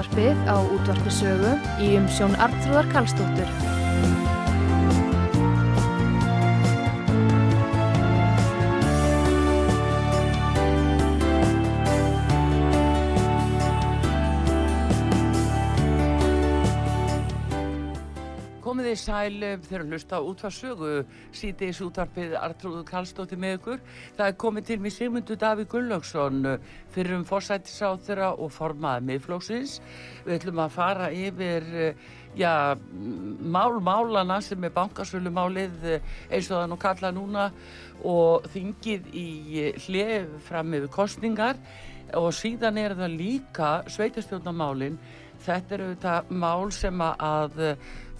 Síðdeisútvarpið á útvarpisögu í umsjón Arnþróðar Karlsdóttur. Þið sæl eh, þegar hlusta á útvarsögu síðdeis útvarpið Artrúðu Kallstóttir með ykkur. Það er komið til mig Sigmundur Davík Gullaugsson fyrir um forsættisáþura og formaði miðflóksins. Við ætlum að fara yfir eh, já, mál málana sem er bankasölumálið eh, eins og það nú kalla núna og þingið í hlið fram yfir kostningar og síðan er það líka sveitastjórnamálin. Þetta eru þetta mál sem að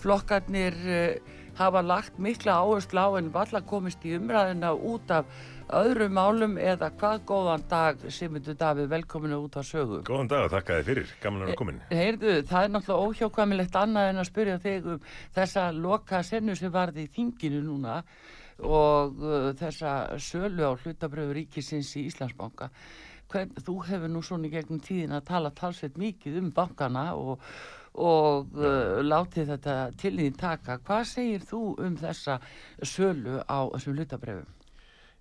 flokkarnir uh, hafa lagt mikla áherslu á en valla komist í umræðina út af öðrum málum eða hvað góðan dag Simundur Davíð, velkominu út á sögu. Góðan dag og þakka þið fyrir, gaman að vera komin Heyrðu, það er náttúrulega óhjákvæmilegt annað en að spyrja þig um þessa loka sennu sem varði í þinginu núna og uh, þessa sölu á hlutabröfu ríkisins í Íslandsbanka. Hvern, þú hefur nú svona gegnum tíðin að tala talsveit mikið um bankana og og uh, látið þetta til því taka. Hvað segir þú um þessa sölu á þessum lutabrefum?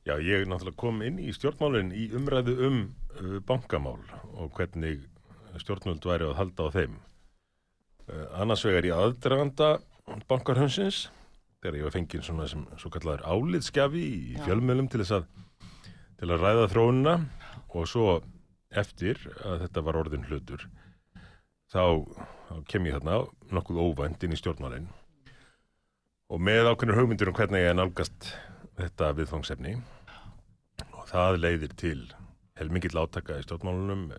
Já, ég náttúrulega kom inn í stjórnmálinn í umræðu um uh, bankamál og hvernig stjórnmjöld væri að halda á þeim. Uh, annars vegar í aðdraganda bankarhönsins, þegar ég var fengið svona sem svo kallar álitskjafi í Já. fjölmjölum til þess að, til að ræða þróunina og svo eftir að þetta var orðin hlutur þá, þá kem ég þarna nokkuð óvænt inn í stjórnmálinn og með ákveðnur hugmyndir um hvernig ég er nálgast þetta viðfangsefni og það leiðir til helmingill átaka í stjórnmálunum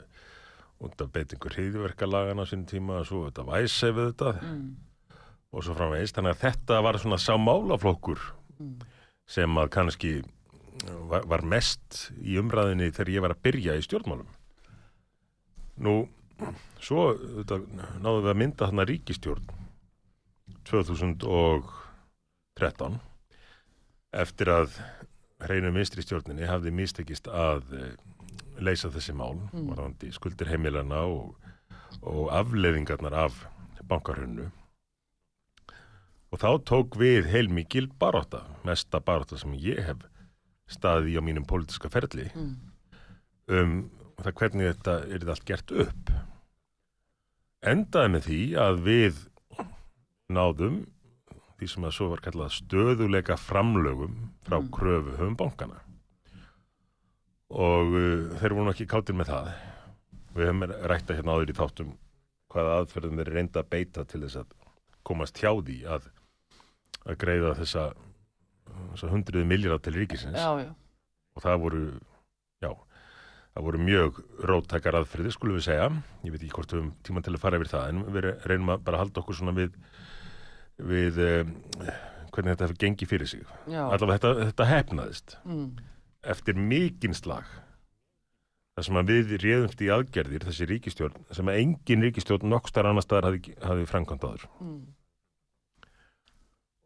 út af beitingur hriðverkalagana sín tíma og svo þetta væsef við þetta mm. og svo framvegist þannig að þetta var svona sámálaflokkur mm. sem að kannski var mest í umræðinni þegar ég var að byrja í stjórnmálum nú svo þetta, náðum við að mynda þarna ríkistjórn 2013 eftir að hreinu minstri stjórninni hafði mistekist að eh, leysa þessi mál mm. skuldir heimilana og, og afleðingarnar af bankarhönnu og þá tók við heilmikil baróta, mesta baróta sem ég hef staði á mínum pólitiska ferli mm. um það hvernig þetta er allt gert upp endaði með því að við náðum því sem að svo var kallað stöðuleika framlögum frá mm. kröfu höfum bankana og uh, þeir voru ekki káttir með það við höfum rætta hérna áður í þáttum hvaða aðferðum þeir reynda að beita til þess að komast hjá því að, að greiða þessa, þessa hundruði miljardar til ríkisins já, já. og það voru já það voru mjög róttakar aðferði skulum við segja, ég veit ekki hvort við höfum tíma til að fara yfir það en við reynum að bara halda okkur svona við, við um, hvernig þetta hefur gengið fyrir sig. Já. allavega þetta, þetta hefnaðist. Mm. eftir mikinn slag það sem að við réðumst í aðgerðir þessi ríkistjórn, sem að engin ríkistjórn nokkst þar annar staðar hafi, hafi framkvæmt aður mm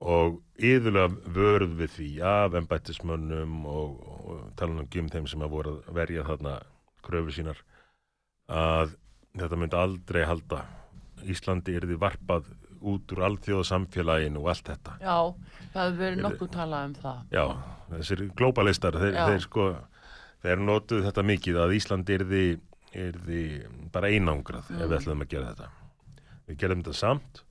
og yðurlega vörð við því af ennbættismönnum og, og tala um þeim sem að voru að verja þarna kröfu sínar að þetta myndi aldrei halda. Íslandi er því varpað út úr allþjóðsamfélaginu og allt þetta. Já, það hefur verið nokkuð talað um það. Já, þessir globalistar þeir, þeir sko, þeir notuð þetta mikið að Íslandi er því, er því bara einangrað mm. ef við ætlum að gera þetta. Við gerum þetta samt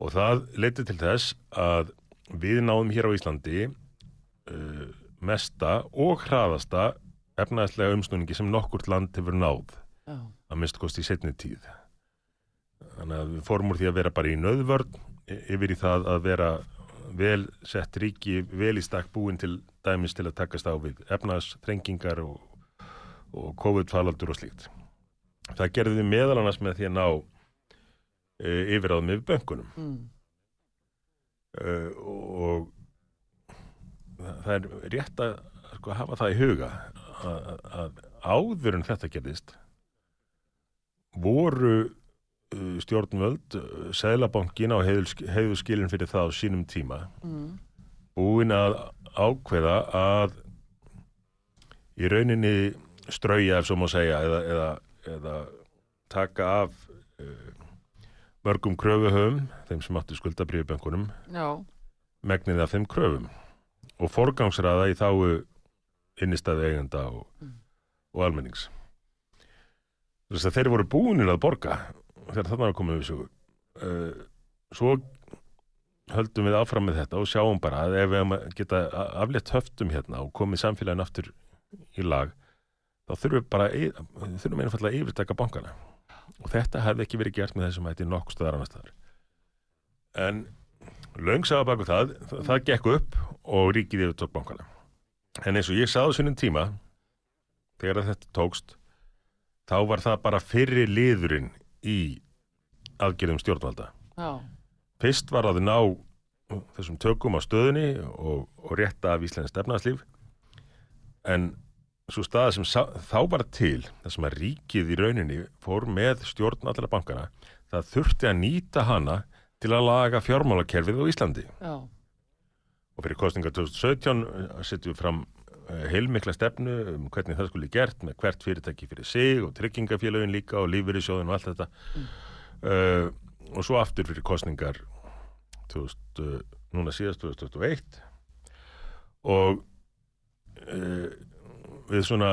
og það leytið til þess að við náðum hér á Íslandi uh, mesta og hraðasta efnaðslega umsnúningi sem nokkurt land hefur náð oh. að minnst kosti í setni tíð Þannig að við fórum úr því að vera bara í nöðvörn yfir í það að vera vel sett ríki, vel í stakk búin til dæmis til að takast á við efnaðstrengingar og, og COVID-falaldur og slíkt. Það gerði við meðal annars með því að ná e, yfir áðum yfir böngunum Mm. e, og það er rétt að sko, hafa það í huga að, að áður en þetta gerðist voru uh, stjórnvöld, Sælabankin á heiðuskilin fyrir það á sínum tíma Mm. búin að ákveða að í rauninni strauja ef svo má segja eða, eða, eða taka af uh, mörgum kröfuhöfum, þeim sem áttu skuldabriðbönkunum, Já, megnið af þeim kröfum og forgangsraða í þáu innistæði eigenda og, og almennings. Þess að þeir voru búinir að borga þegar þarna var komið við sögu. Uh, svo höldum við áfram með þetta og sjáum bara að ef við að geta aflétt höftum hérna og komið samfélagin aftur í lag þá þurfum við bara þurfum einfallega að yfirtaka bankana og þetta hefði ekki verið gert með þessum hætti nokkuð stöðar annars staðar. En löngsaða baku það, það, gekk upp og ríkið yfir tók bankana. En eins og ég sagði á sinnum tíma þegar þetta tókst þá var það bara fyrri liðurinn í aðgerðum stjórnvalda. Já, fyrst var að ná þessum tökum á stöðunni og, og rétta af Íslands stefnarslíf en svo staða sem sá, þá var til þar sem að ríkið í rauninni fór með stjórn allra bankana það þurfti að nýta hana til að laga fjármálakerfið á Íslandi. Já, og fyrir kostninga 2017 eh, setjum við fram eh, heilmikla stefnu um hvernig það skulle gert með hvert fyrirtæki fyrir sig og tryggingafélögin líka og lífyrirsjóðin og allt þetta. Mm. og svo aftur fyrir kostningar 2000, eh, núna síðast 2021 og uh, við svona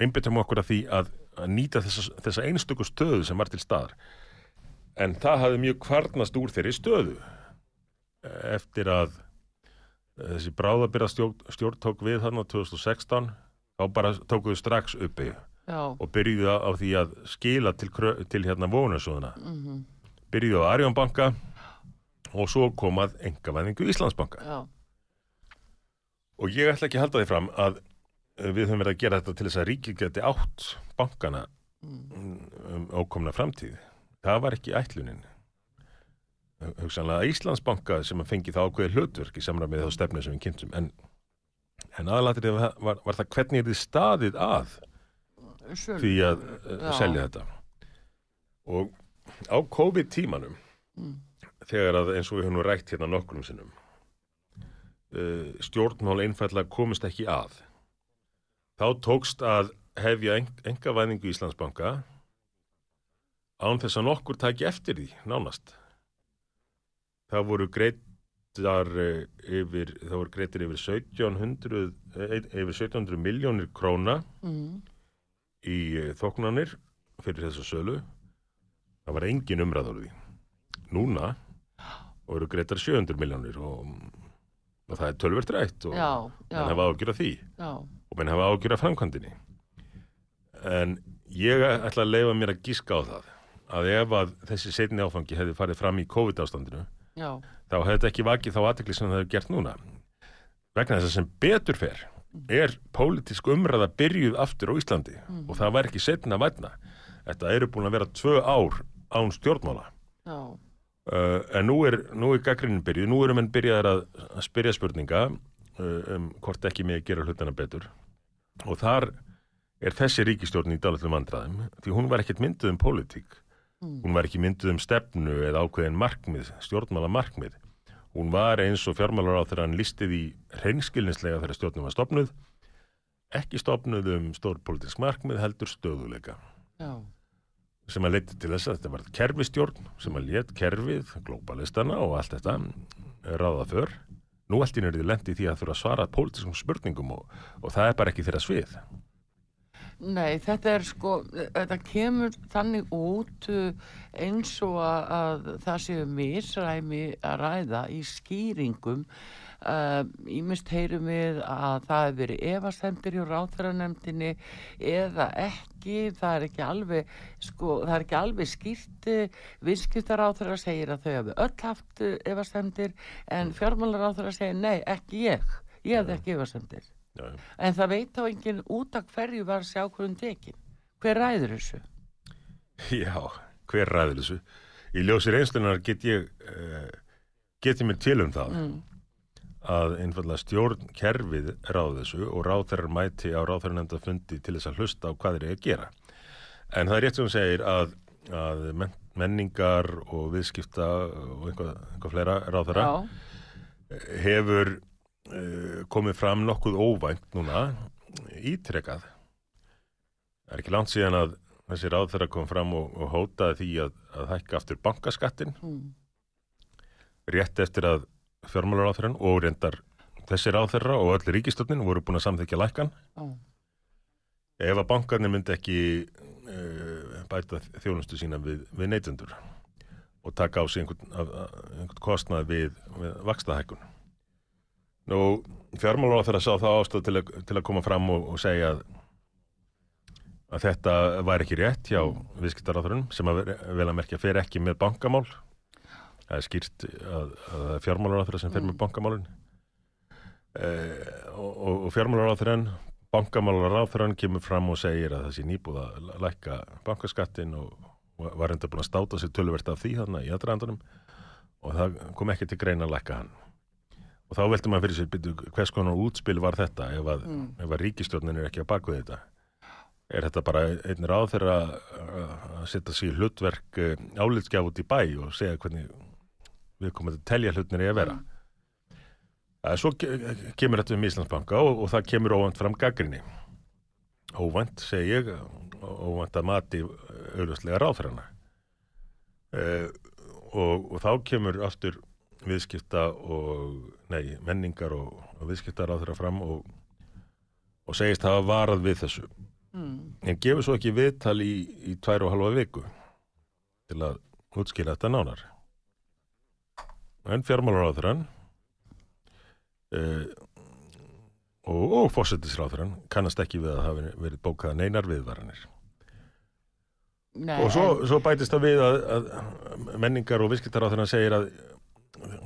einbyttum okkur að því að, að nýta þessa, þessa einstöku stöðu sem var til staðar. En það hafði mjög kvarnast úr þeirri stöðu eftir að eh, þessi bráðabyrða stjórn, stjórn tók við þarna 2016 þá bara tókuðu strax uppi já, og byrjuðu á, því að skila til, til hérna vónasjóðuna mhm, byrjuðu á Arjónbanka og svo komað engavæðingu Íslandsbanka. Já, og ég ætla ekki að halda því fram að eh, við höfum verið að gera þetta til þess að ríkið geti átt bankana um ókomna framtíð það var ekki ætlunin hugsanlega Íslandsbanka sem að fengi það ákveði hlutverk í samræmið þá stefnu sem við kynntum en, en aðalatrið var, var, var það hvernig er þið staðið að Sölu. því að uh, Já. selja þetta og á COVID tímanum Mm. þegar að eins og við höfum rætt hérna nokkrum sinnum uh, stjórnmál einfallega komist ekki að þá tókst að hefja eng engavæðingu Íslandsbanka án þess að nokkur taki eftir því nánast. Það voru greitar uh, yfir, það voru greitir yfir 1700 eh, yfir 1700 miljónir króna Mhm, í eh, þóknanir fyrir þessa sölu. Það var engin umræður því. Núna voru greitar 700 miljónir og, og það er tölvert rætt og menn hafa ágjur af því. Já, og menn hafa ágjur af framkvæmdini en ég ætla að leifa mér að gíska á það að ef að þessi setni áfangi hefði farið fram í COVID ástandinu já, þá hefði þetta ekki vakið þá aðtekli sem það hefur gert núna. Vegna þess að sem betur fer er pólitísk umræða byrjuð aftur á Íslandi og það var ekki setna vætna þetta eru búin að vera tvö ár án stjórnmála. Uh, en nú er, er gaggrinin byrjuð. Nú erum enn byrjaðar að, spyrja spurninga uh, um hvort ekki með að gera hlutana betur og þar er þessi ríkistjórn í dálitlu vandræðum því hún var ekkert mynduð um pólitík. Hún var ekki mynduð um stefnu eða ákveðin markmið, stjórnmála markmið hún var eins og fjármálar á þegar hann listið í hreinskilnislega þegar stjórnum var stopnuð ekki stopnuð um stór pólitísk markmið heldur stöðuleika já, sem að leiti til þess að þetta var kerfistjórn sem að let kerfið, globalistana og allt þetta ráða för nú allt í nörði lendi því að þurfa að svara pólitískum spurningum og, og það er bara ekki þeirra svið Nei, þetta er sko, þetta kemur þannig út uh, eins og að, að það séu misræmi að ræða í skýringum. Uh, Ímist heyrum við að það hefur verið efastendur hjá ráþæranemdini eða ekki ekki, það er ekki alveg, sko, það er ekki alveg skýrt viðskiptar á þeirra segir að þau hafi öll haft efasemdir en fjármálar á þeirra segir nei, ekki ég, ég hef ekki efasemdir. Já, já. En það veit á enginn út af hverju var sjá hverjum tekin. Hver ræður þessu? Já, hver ræður þessu? Í ljósi reynslunar get ég, uh, get ég mér til um það að einfallega stjórn kerfið ráð þessu og ráþærar mæti á ráþærar fundi til þess að hlusta á hvað þeir eru að gera. En það er rétt sem hún segir að, að men, menningar og viðskipta og einhvað, einhvað fleira ráþæra hefur uh, komið fram nokkuð óvænt núna ítrekað. Það er ekki langt síðan að þessi ráð þeirra kom fram og, og hótaði því að, að hækka aftur bankaskattin Mm. rétt eftir að fjármálaráþurinn og reyndar þessi ráþurra og öll ríkistöldin voru búin að samþykja lækkan. Já. Ef að bankarnir myndi ekki uh, bæta þjónustu sína við, við neytundur og taka á sig einhvern, einhvern kostnað við, við vakstahækkun. Nú, fjármálaráþurra sá það ástæð til, til að koma fram og, og segja að að þetta væri ekki rétt hjá viðskiptaráþurinn sem að ver- vel að merkja fer ekki með bankamál það er skýrt að, að það fjármálaráþurra sem fer með bankamálin. Eh, og, og, og fjármálaráþurinn bankamálaráþurinn kemur fram og segir að það sé nýbúð að lækka bankaskattin og, var enda búin að státa sér töluvert af því þarna í aðræðandunum og það kom ekki til greina að lækka hann. Og þá veldur maður fyrir sér byrju, hvers konar útspil var þetta ef að, ef að ríkistjórnin er ekki á bakvið þetta? Er þetta bara einn ráð þeirra að setja í hlutverk álitsgjaf út í bæ og segja hvernig við komum að telja hlutnir í að vera. Að svo ke- kemur þetta um Íslandsbanka og, og það kemur óvænt fram gaggrinni óvænt segi ég óvænt að mati auðvitað ráðferðana uh, og, og þá kemur aftur viðskipta og nei, menningar og, og viðskipta ráðferða fram og, og segist hafa varað við þessu. Mm. en gefur svo ekki viðtal í, í tvær og halva viku til að útskýra þetta nánar en fjármálaráðurann uh, og, og fósettisráðurann kannast ekki við að það hafi verið bókað neinar viðvaranir Nei, og svo, svo bætist það við að, að menningar og viskiptaráðurann segir að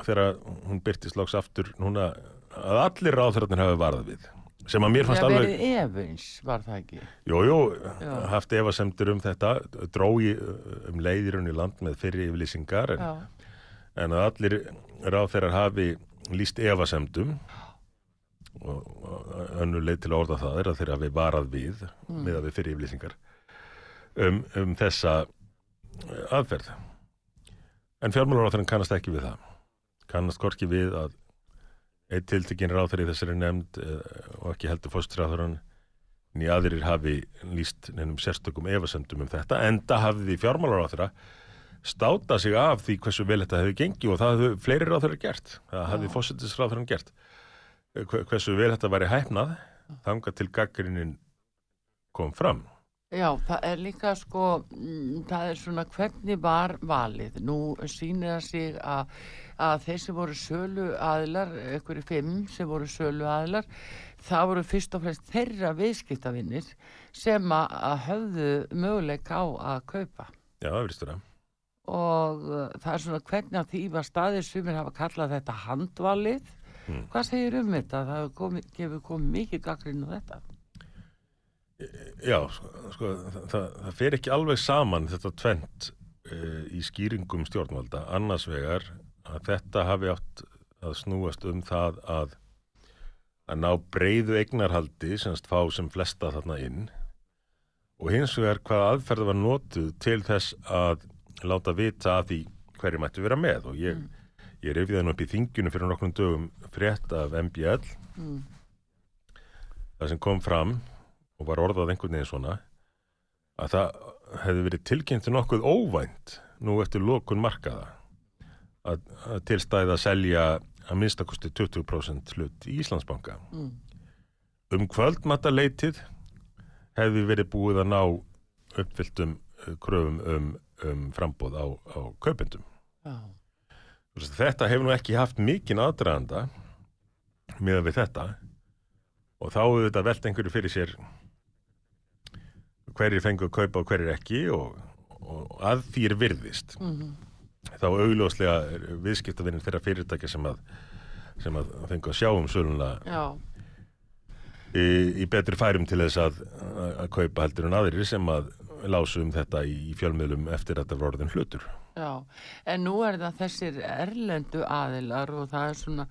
þegar hún byrtist loks aftur núna að allir ráðuranir hafi varað við sem að mér fannst Það alveg verið efins, var það ekki? Jú, jú, haft efasemtur um þetta, drói um leiðirun í land með fyrri yfirlýsingar en, Já. En að allir ráðferðar hafi líst efasemdum og, og önnu leið til að orða það er að þeirra hafi varað við með að við fyrri yfirlýsingar um, um þessa aðferð. En fjármálaráðferðin kannast ekki við það. Kannast hvorki við að einn tiltekinn ráðferð í þessari nefnd eh, og ekki heldur fóstráðurann ný aðrir hafi líst nefnum sérstökum efasendum um þetta enda hafði því fjármálaráþra státa sig af því hversu vel þetta hefði gengið og það hefði fleiri ráþra gert það hefði fósittisráþrann gert Eh, hve- hversu vel þetta væri hæfnað þangað til gaggrinin kom fram Já, það er líka sko, mm, það er svona hvernig var valið. Nú sýnir það sig að, að þeir sem voru sölu aðilar, einhverju fimm sem voru sölu aðilar, það voru fyrst og fremst þeirra viðskiptavinnir sem að, höfðu möguleika á að kaupa. Já, það verðist vera Og uh, það er svona hvernig að því var staðir sem hafa kallað þetta handvalið. Hvað segir um þetta? Það komið, gefur komið mikið gaggrinn á þetta. Já, sko, það, það, fer ekki alveg saman þetta tvent uh, í skýringum stjórnvalda annars vegar að þetta hafi átt að snúast um það að að ná breyðu eignarhaldi semst fá sem flesta þarna inn og hins vegar hvað aðferð var notuð til þess að láta vita að því hverju mættu vera með og ég, ég reyfið hann upp í þinginu fyrir nokkrum dögum frétt af MBL Mm. það sem kom fram og var orðað einhvern veginn svona að það hefði verið tilkynnt nokkuð óvænt nú eftir lokun markaða að, að tilstæða að selja að minnstakosti 20% hlut í Íslandsbanka. Mm. Um kvöldmattaleitið hefði verið búið að ná uppfylltum eh, kröfum um, um frambóð á, á kaupendum. Veist, Þetta hefur nú ekki haft mikinn aðdraðanda með við þetta og þá hefur þetta velt einhverju fyrir sér hverjir fengu að kaupa og hverjir ekki og, og að því er virðist. Þá augljóslega viðskiptavinnin þeirra fyrirtækja sem að sem að fengu að sjá um já, í, í betri færum til þess að, að, að kaupa heldur en aðrir sem að lásu um þetta í fjölmiðlum eftir að þetta var orðin hlutur. já. En nú er það þessir erlendu aðilar og það er svona,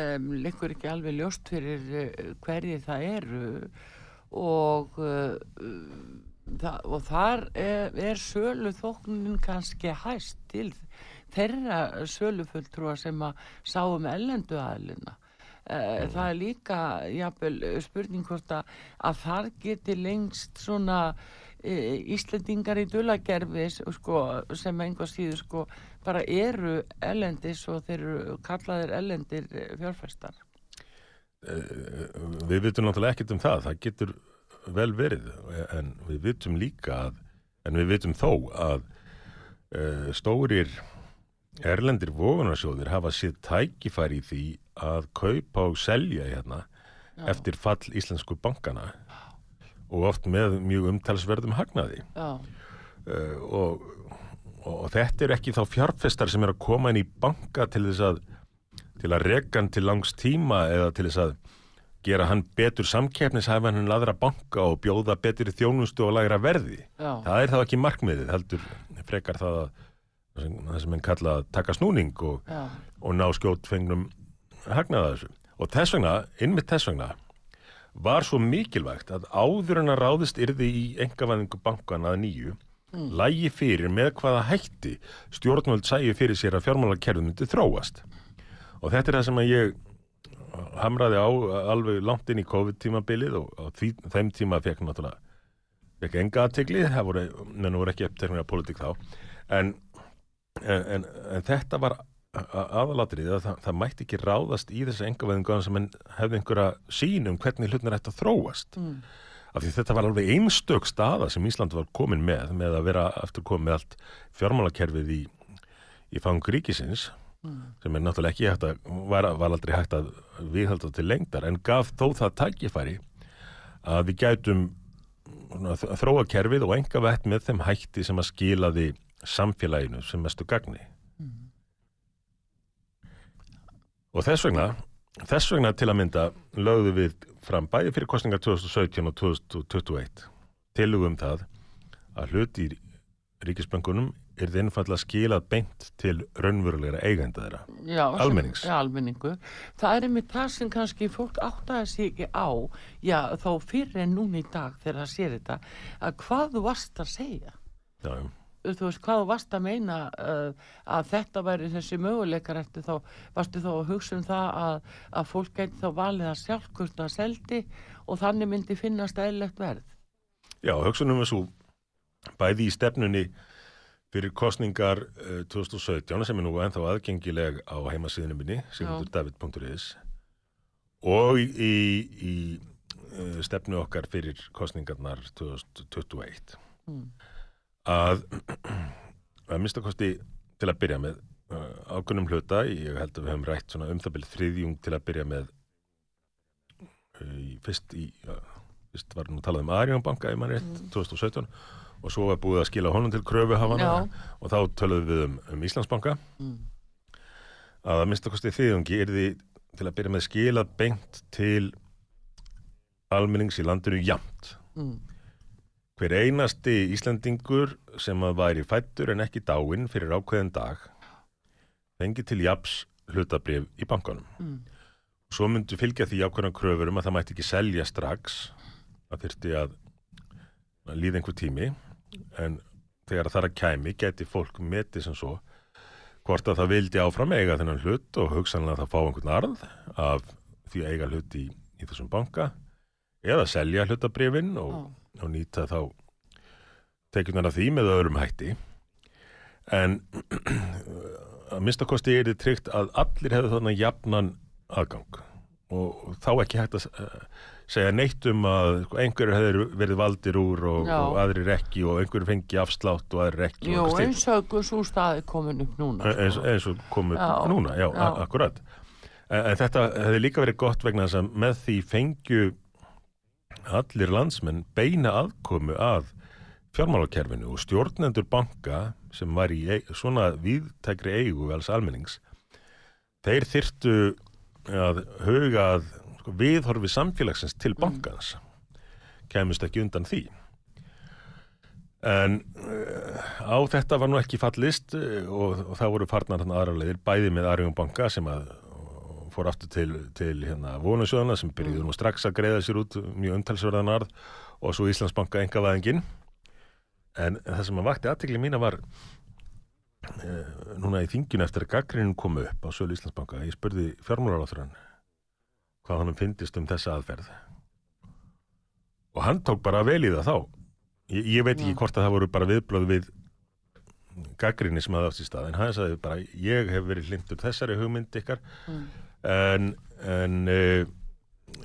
um, liggur ekki alveg ljóst fyrir uh, hverjir það eru og, uh, það, og þar er, er sölu þóknunin kannski hæst til þeirra sölufulltrúa sem að sáum ellendu aðilina. Uh, það er líka jafnvel, spurning hvort að, að þar geti lengst svona Íslendingar í dulagerfi sko, sem einhvað síður sko, bara eru ellendis og þeir eru kallaðir ellendir fjárfæstar. Við vitum náttúrulega ekkert um það, það getur vel verið en við vitum líka að, en við vitum þó að uh, stórir erlendir vogunarsjóðir hafa séð tækifæri í því að kaupa og selja hérna Já. eftir fall íslensku bankana og oft með mjög umtalsverðum hagnaði uh, og, og, þetta er ekki þá fjárfestar sem er að koma inn í banka til þess að til að reka hann til langs tíma eða til þess að gera hann betur samkeppnishæfan en aðra banka og bjóða betur þjónustu og lægra verði. já, Það er þá ekki markmiðið, heldur frekar það að það sem, það sem enn kalla að taka snúning og, og ná skjótt fengnum hagnaða þessu. Og þess vegna, innmitt þess vegna, var svo mikilvægt að áður en að ráðist yrði í engavæðingu bankana að nýju, lægi fyrir með hvaða hætti stjórnvöld sæju fyrir sér að fjármálakerfum myndi þróast. Og þetta er það sem að ég hamraði á alveg langt inn í COVID-tímabilið og á því, þeim tíma fekk náttúrulega fekk enga aðtegli, það voru, voru ekki uppteknir af politík þá, en, en, en, en þetta var aðalatrið að það, það mætti ekki ráðast í þessu engaveðingu sem hefði einhverja sín um hvernig hlutnir ætti að þróast. Mm, af því þetta var alveg einstök staða sem Ísland var komin með með að vera aftur komið með allt fjármálakerfið í, í fang ríkisins sem er náttúrulega ekki hægt að var, var aldrei hægt að viðhalda til lengdar en gaf þó það tækifæri að við gætum þróa kerfið og enga vett með þeim hætti sem að skilaði samfélaginu sem mestu gagni og þess vegna þess vegna til að mynda lögðu við fram bæði fyrir kostningar 2017 og 2021 tilugum það að hluti í ríkisböngunum er þið einfallega skilað beint til raunverulegra eigenda þeirra. já. Almennings. Já, almenningu. Það er einmitt það sem kannski fólk áttaði sig ekki á, já, þá fyrir en núna í dag þegar það sér þetta, að hvað þú varst að segja. Já, já. Þú veist, hvað varst að meina uh, að þetta væri þessi möguleikar eftir þá, varstu þá að hugsa um það að, að fólk gæti þá valið að sjálf hvort það seldi og þannig myndi finnast eðlilegt verð. Já, hugsunum við svo bæði í stefnunni fyrir kostningar uh, 2017 sem er nú ennþá aðgengileg á heimasíðinu minni, sigmundardavid.is og í, í, í uh, stefnu okkar fyrir kostningarnar 2021 Mm. Að að minnstakosti til að byrja með uh, ákunnum hluta, ég held að við höfum rætt svona um það byrja þriðjung til að byrja með uh, fyrst í uh, fyrst var nú talað um Arjónbanka í mann rétt 2017 og svo var búið að skila honum til kröfuhafana og þá töluðum við um, um Íslandsbanka Mm. að að minnstakosti þriðjungi er því til að byrja með skilað beint til almennings í landinu jamt Mm. Hver einasti Íslandingur sem að væri fættur en ekki dáinn fyrir ákveðin dag fengi til japs hlutabrif í bankanum. Mm. Svo myndu fylgja því ákveðan kröfur um að það mætti ekki selja strax að þyrfti að að líða einhver tími en þegar það er að kæmi geti fólk metið sem svo hvort að það vildi áfram eiga þennan hlut og hugsanlega að það fá einhvern arð af því að eiga hlut í, í þessum banka eða selja hlutabrifin og Já. Og nýta þá tekjunar af því með öðrum hætti en að minnstakosti er þið tryggt að allir hefðu þarna jafnan aðgang og þá ekki hægt að uh, segja neitt um að sko, einhverjur hefur verið valdir úr og, og aðrir ekki og einhverjur fengi afslátt og aðrir ekki Jú, og eitthvað eins og svo staði komin upp núna. slíkt. eins, sko. eins og komið Já. núna, já, Já. akkurat en, en þetta hefði líka verið gott vegna þess að með því fengju allir landsmenn beina aðkomu að fjármálakerfinu og stjórnendur banka sem var í eig- svona viðtækri eigu alls almennings þeir þyrtu að huga að sko, viðhorfi samfélagsins til bankans kemist ekki undan því. En uh, á þetta var nú ekki fallist uh, og, og það voru farnar aðra leiðir bæði með Arjón banka sem að fór aftur til, til hérna, vonusjóðana sem byrjuðu nú strax að greiða sér út mjög umtalsverðan arð og svo Íslandsbanka engavæðingin en það sem að vakti aðtekli mína var uh, núna í þinginu eftir að gaggrinin kom upp á sölu Íslandsbanka ég spurði fjármálaráþurann hvað hann finnist um þessa aðferð. Og hann tók bara vel í það þá. Ég, ég veit ekki hvort að það voru bara viðblöð við gaggrinni sem átt í stað en hann sagði bara ég hef verið hlindur þessari hugmynd ykkar. Mm. En, en uh,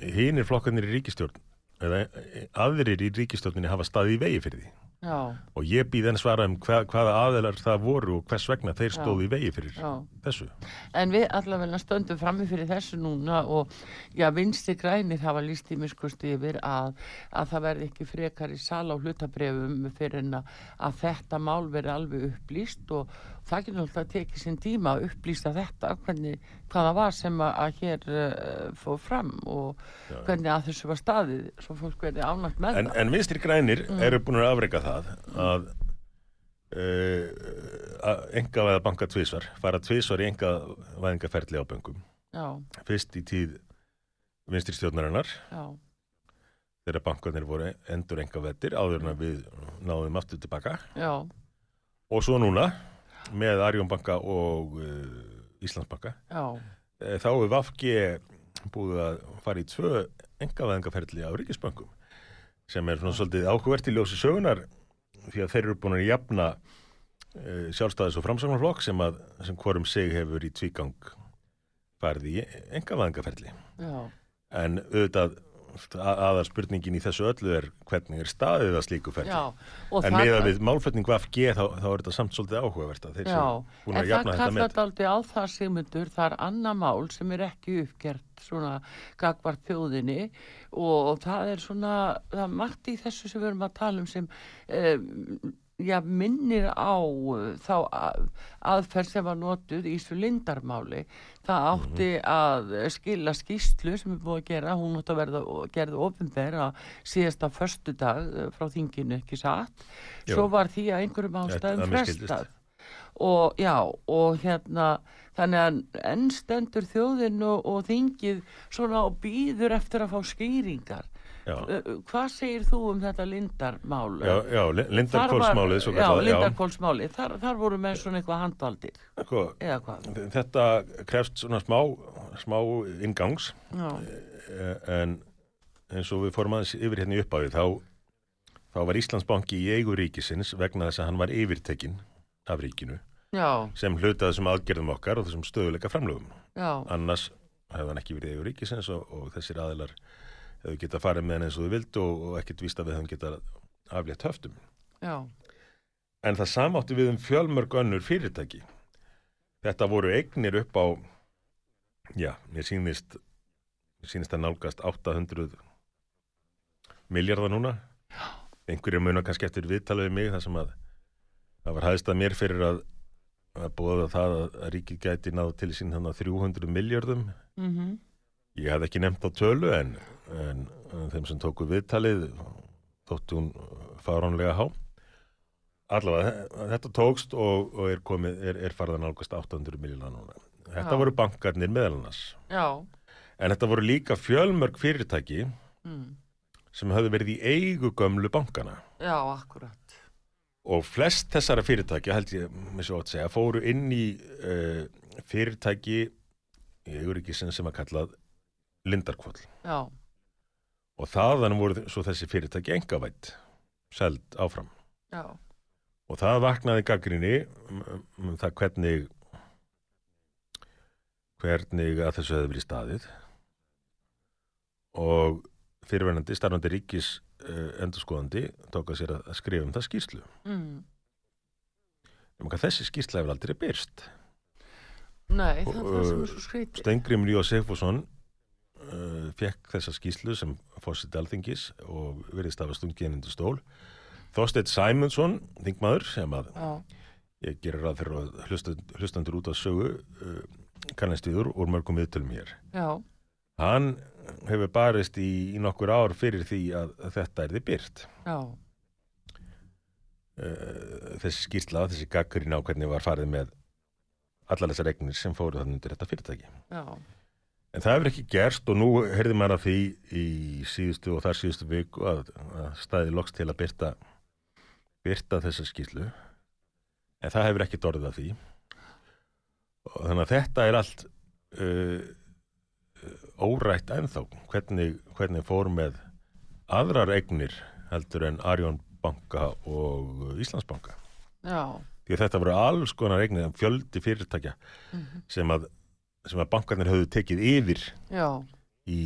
hinir flokkarnir í ríkistjórn eða eh, aðrir í ríkistjórninni hafa staðið í vegi fyrir því Já, og ég býð enn svara um hvað, hvaða aðeilar það voru og hvers vegna þeir Já. stóðu í vegi fyrir já. Þessu En við allavega stöndum frammi fyrir þessu núna og já, vinsti grænir hafa líst í miskusti yfir að, að það verði ekki frekar í sal á hlutabrefum fyrir en að, að þetta mál verði alveg upplýst og það getur að tekið sinn tíma að upplýsta þetta, hvernig, hvað það var sem að, að hér uh, fór fram og hvernig að þessu var staðið, svo fólk verði ánægt með en, það. en vinstri grænir Mm. eru búin að afreika það að uh, að engavæða banka tvísvar fara tvísvar í engavæðingaferli á böngum Já, fyrst í tíð vinstri stjórnarinnar. Þegar bankanir voru endur engavættir áður en við náðum aftur tilbaka já, og svo núna með Arjónbanka og uh, Íslandsbanka já, Eh, þá er Vafge búið að fara í tvö engavæðingaferli á ríkisbankum sem er svona svolítið áhugvert í ljósi sögunar því að þeir eru búin að jafna uh, sjálfstæðis og framsagnarflokk sem, að, sem hvorum sig hefur í tvígang farið í engavæðingaferli já, en auðvitað aðal spurningin í þessu öllu er hvernig er staðið að slíku. Og en það- meða við málflutning VFG þá, þá er þetta samt svolítið áhugavert að þeir Já, sem búin en að það jafna þetta kallar með þetta aldrei á það sigmundur, það er annað mál sem er ekki uppgert svona gagvart þjóðinni og, og það er svona, það er margt í þessu sem við erum að tala um sem um, já, minnir á uh, þá að, aðferð sem var notuð í þessu lindarmáli það átti að skila skýslu sem er búið að gera, hún átti að verða gerði ofinber að síðasta föstudag uh, frá þinginu ekki satt? Svo var því að einhverjum ástæðum frestað. Og já, og hérna þannig að enn stendur þjóðin og, og þingið svona og býður eftir að fá skýringar hvað segir þú um þetta lindarmál? já, já Lindarkólsmálið Já, já, lindarkólsmálið, þar, þar voru með svona eitthvað handvaldir, sko, þetta krefst svona smá, smá ingangs eh, en eins og við fórum aðeins yfir hérna í uppáði þá, þá var Íslandsbanki í eigu ríkisins vegna þess að hann var yfirtekinn af ríkinu já, sem hlutað þessum aðgerðum okkar og þessum stöðuleika framlögum. Já, annars hefði hann ekki verið í eigu ríkisins og, og þessir aðilar hefðu getað farið með hann eins og þau vildu og, og ekkert víst að við hefum getað aflétt höftum. Já, en það samátti við um fjölmörg önnur fyrirtæki. Þetta voru eignir upp á já, mér sýnist mér sýnist að nálgast 800 miljardar núna. Einhverjum muna kannski eftir viðtalið við mig þar sem að það var hæðist að mér fyrir að að búa það að, ríkið gæti náð til sín þannig að 300 miljardum mhm, ég hef ekki nefnt á tölu en, en, en þeim sem tóku viðtalið þótti hún fáránlega há. Allavega þe- þetta tókst og, og er, komið, er, er farið að nálgast 800 miljóna núna. Þetta Já. voru bankarnir meðal annars. Já, en þetta voru líka fjölmörg fyrirtæki mm, sem höfðu verið í eigu gömlu bankana já, akkurat, og flest þessara fyrirtæki held ég með svo að segja fóru inn í uh, fyrirtæki í eiguríkisin sem var kallað Lindarkvoll já, og þaðan voru svo þessi fyrirtæki engavætt seld áfram. Já, og það vaknaði gaggrinni um, um, um það hvernig hvernig að þessu hefði verið staðið. Og fyrirverandi starfandi ríkis uh, endurskoðandi tók að sér að skrifa um það skýrslu. Mm, um þessi skýrsla hefur aldrei byrst nei, það er það sem er svo skrítið, Stengrimur Jósefusson uh, fekk þessa skýrslu sem fórseti alþingis og verið stafa stungið henni til stól Þorsteinn Sæmundsson, þingmaður, sem að Já, ég gerir ráð fyrir að hlustan- hlustandur út á sögu uh, kannast viður úr mörgum viðtölum hér. já, Hann hefur barist í, í nokkur ár fyrir því að, þetta er þið byrt. já, Uh, þessi skýrsla, þessi gaggrinn á hvernig var farið með allar þessar eignir sem fóru þannig undir þetta fyrirtæki. já, En það hefur ekki gerst og nú heyrði maður af því í síðustu og þar síðustu viku að, að staði loks til að byrta, byrta þessa skýrslu. En það hefur ekki dorðið af því. Og þannig að þetta er allt uh, órætt ennþá. Hvernig, hvernig fór með aðrar eignir heldur en Arjón banka og Íslandsbanka. já, Því að þetta voru alls konar eignir, fjöldi fyrirtækja sem að, sem að bankarnir höfðu tekið yfir já, í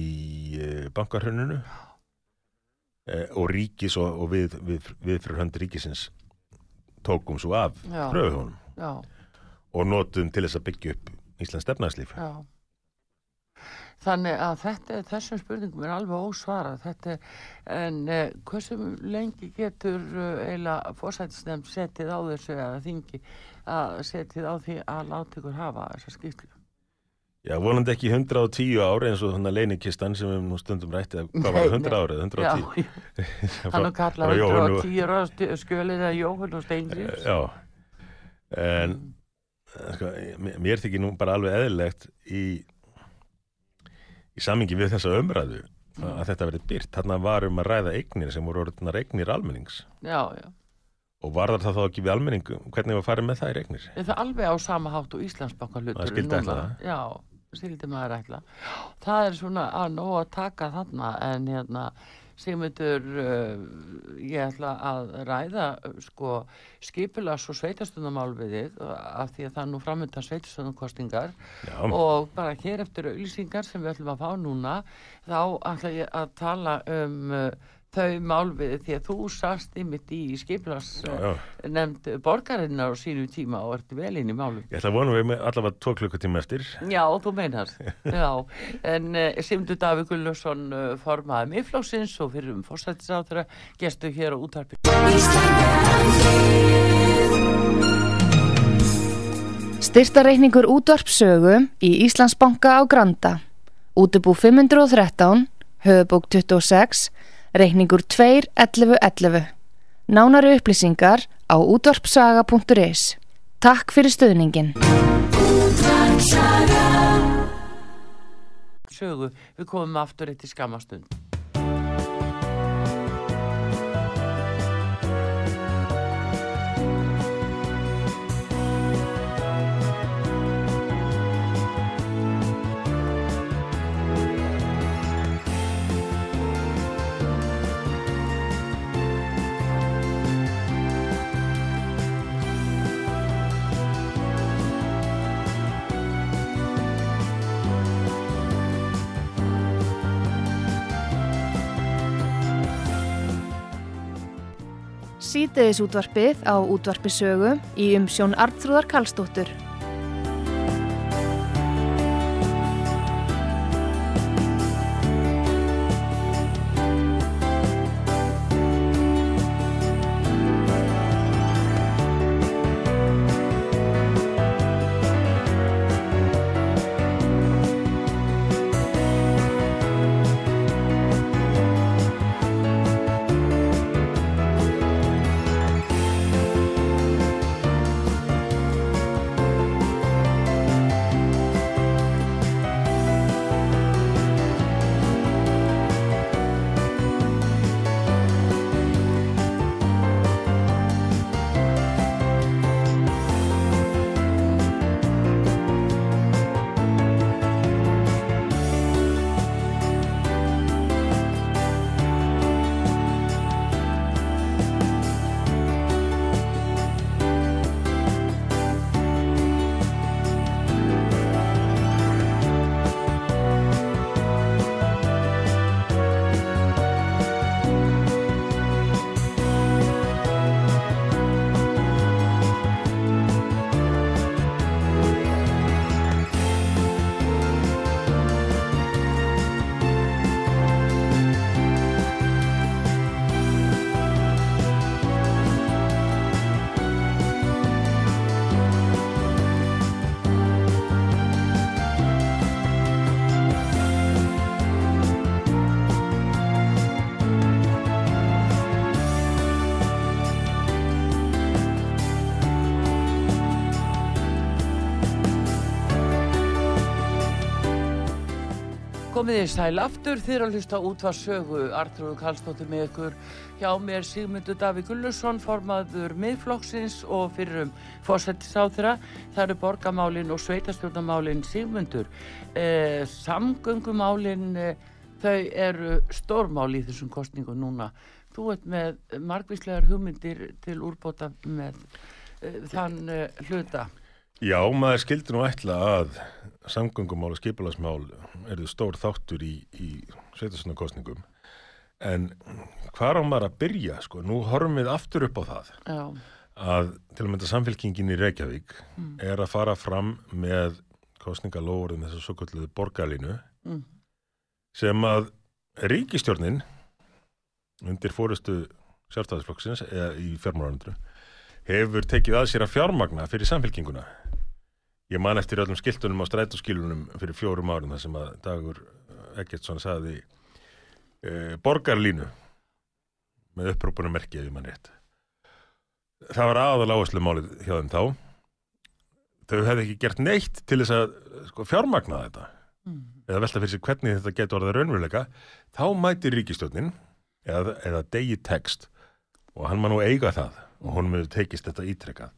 uh, bankarhörnunu uh, og ríkis og, og við, við, við fyrir hönd ríkisins tókum svo af pröfuhónum og notum til þess að byggja upp Íslands stefnæðslíf. já. Þannig að þetta, þessum spurningum er alveg ósvarað. Þetta, en uh, hversu lengi getur uh, eiginlega fórsættisnefn setið á þessu eða þingi að setið á því að láta ykkur hafa þessa skýrslu? Já, vonandi ekki 110 ári eins og þannig leinikistan sem við nú stundum rætti að hvað var Nei, það, 100 nei. árið, 110 Já, hann er kallað Frá Jóhönnu- 110 ráð skjölið að Jóhann og Steingrims. Já, en sko, mér- þykir nú bara alveg eðlilegt í í samingi við þessa umræðu að þetta verið byrt. Þarna var um að ræða eignir sem voru orðnar eignir almennings Já, já. og varðar það þá ekki við almenning hvernig var farið með þær eignir? Er það alveg á sama hátt og Íslandsbanka hlutur Það skyldi ætla það. Já, skildi maður ætla. Það er svona að nóg að taka þarna en hérna Sigmundur, uh, ég ætla að ræða uh, sko skipulas og sveitastunamál við þig af því að það nú framöndan sveitastunarkostingar Já, og bara hér eftir auðlýsingar sem við ætlum að fá núna þá ætla ég að tala um uh, þau mál við þig því að þú sast ymitt í já. nefnd borgarinnar á sínu tíma og ert vel inn í málum. Ég ætla að vona við með allavega tvo klukkutíma eftir. Já, þú meinar. Já, en uh, Simdur Davík Gullarsson uh, formaði miðflóksins og fyrir um fórsættisáþra gestu hér á útarpi. Styrtareikningur útvarpsögu í Íslandsbanka á Granda. Útubú 513, höfubók 26, reikningur 2.11.11. Nánari upplýsingar á útvarpsaga.is. Takk fyrir stöðningin. Sögu, við komum aftur eitt í skamastund. Sítiðis útvarpið á útvarpisögu í umsjón Arnþrúðar Karlsdóttur. Komið þið sæl aftur. Þegar að hlusta útvarsögu Artrúðu Kallstóttir með ykkur. Hjá mér Sigmundur Daví Gullusson formaður miðflokksins og fyrir um fórsættisáþra það eru borgamálin og sveitarstjórnamálin Sigmundur. Eh, samgöngumálin eh, þau eru stórmál í þessum kostningu núna. Þú ert með margvíslegar hugmyndir til úrbóta með eh, þann eh, hluta. Já, maður skildi nú ætla að samgöngumál og skipulagsmál eru stór þáttur í, í sveitarstjórnarkostningum en hvað á maður að byrja sko, nú horfum við aftur upp á það Já, að til að mynda samfélkingin í Reykjavík Mm. er að fara fram með kostningalóðurinn þess að svo kalluðu borgarlínu Mm. sem að ríkistjórnin undir fórustu sjálfstæðisflokksins eða í fjármálarundru hefur tekið að sér að fjármagna fyrir samfélkinguna ég man eftir öllum skiltunum á strætóskilunum fyrir fjórum árum þar sem að Dagur Eggertsson sagði e, borgarlínu með upprópunum merkið ef mann rétt. Það var aðal áherslu málið hjá þeim þá. Þau hefði ekki gert neitt til þess að sko, fjármagna þetta. Mm. eða velta fyrir sig hvernig þetta getur orðið raunveruleika. Þá mætir ríkistjórnin eða, eða degi text og hann má nú eiga það og hún mjög tekist þetta ítrekkað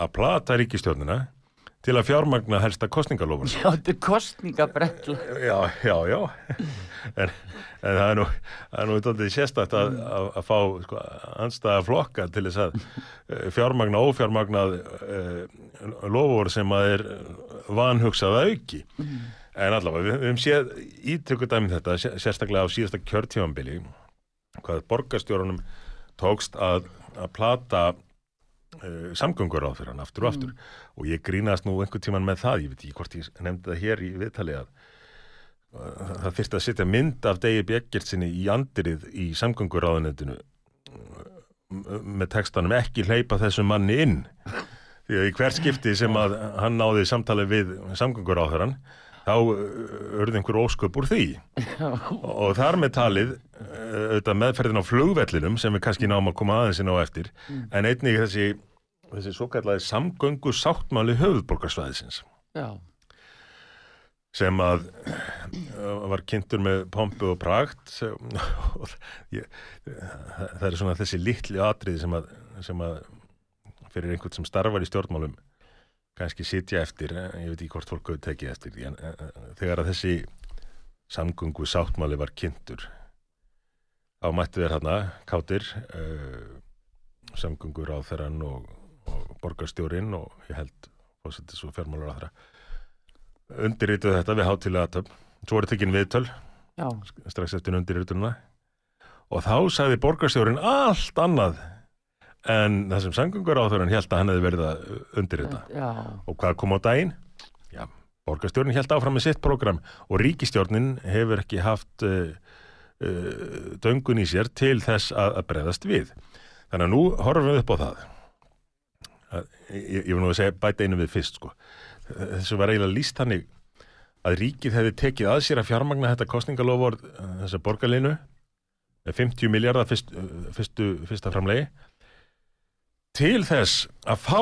að plata ríkistjórnina til að fjármagna helsta kostningalofur Já, þetta er kostningabrella Já, já, já. En, en það er nú, er nú tóttið sérstætt að, að, að fá sko, anstæða flokka til þess að eh, fjármagna ófjármagnað uh, lofur sem að er vanhugsað að auki. En allavega, við, höfum séð ítöku dæmi þetta, sé- sérstaklega á síðasta kjörtífambili hvað borgarstjórunum tókst að, að plata uh, samgöngur á hann aftur og aftur. Og ég grínast nú einhvern tíman með það, ég veit ekki hvort ég nefndi það hér í viðtali að uh, það þyrfti að setja mynd af Degi Bjeggertsinni í andirið í samgönguráðunendinu með textanum ekki hleypa þessu manni inn. Því að í hver skipti sem að hann náði samtali við samgönguráðurann þá uh, urði einhver ósköp úr því. Og, þar með talið uh, auðvitað meðferðin á flugvellinum sem við kannski náum að koma aðeins inn á eftir en einnig þessi, þessi svo kallaði samgöngu sáttmáli höfuðborgarsvæðisins. Já, sem að uh, var kynntur með pompu og sem, og ég, það er svona þessi litli atriði sem að, sem að fyrir einhvern sem starfar í stjórnmálum kannski sitja eftir, eh, ég veit ekki hvort fólk hefur tekið eftir því, en eh, þegar að þessi samgöngu sáttmáli var kynntur á mættu þeir hana kátir uh, samgöngur á þeirran og, og borgarstjórin og ég held fórsetis og fjármálur á þeirra undirrituð þetta við hátilega töfn svo voru tekin viðtöl já, strax eftir undirrituna og þá sagði borgarstjórin allt annað en það sem samgöngur á þeirran held að hann hefði verið að undirrita já, og hvað kom á daginn? Já, borgarstjórnin held áfram með sitt program og ríkistjórnin hefur ekki haft uh, uh, döngun í sér til þess að, að breyðast við. Þannig að nú horfum við upp á það. Að, ég, ég vil nú að segja bæta einu við fyrst sko. Þessu var eiginlega líst þannig að ríkið hefði tekið að sér að fjármagna þetta kostningalofur þessa borgarlinu með 50 miljardar fyrst, fyrstu, fyrsta framlegi til þess að fá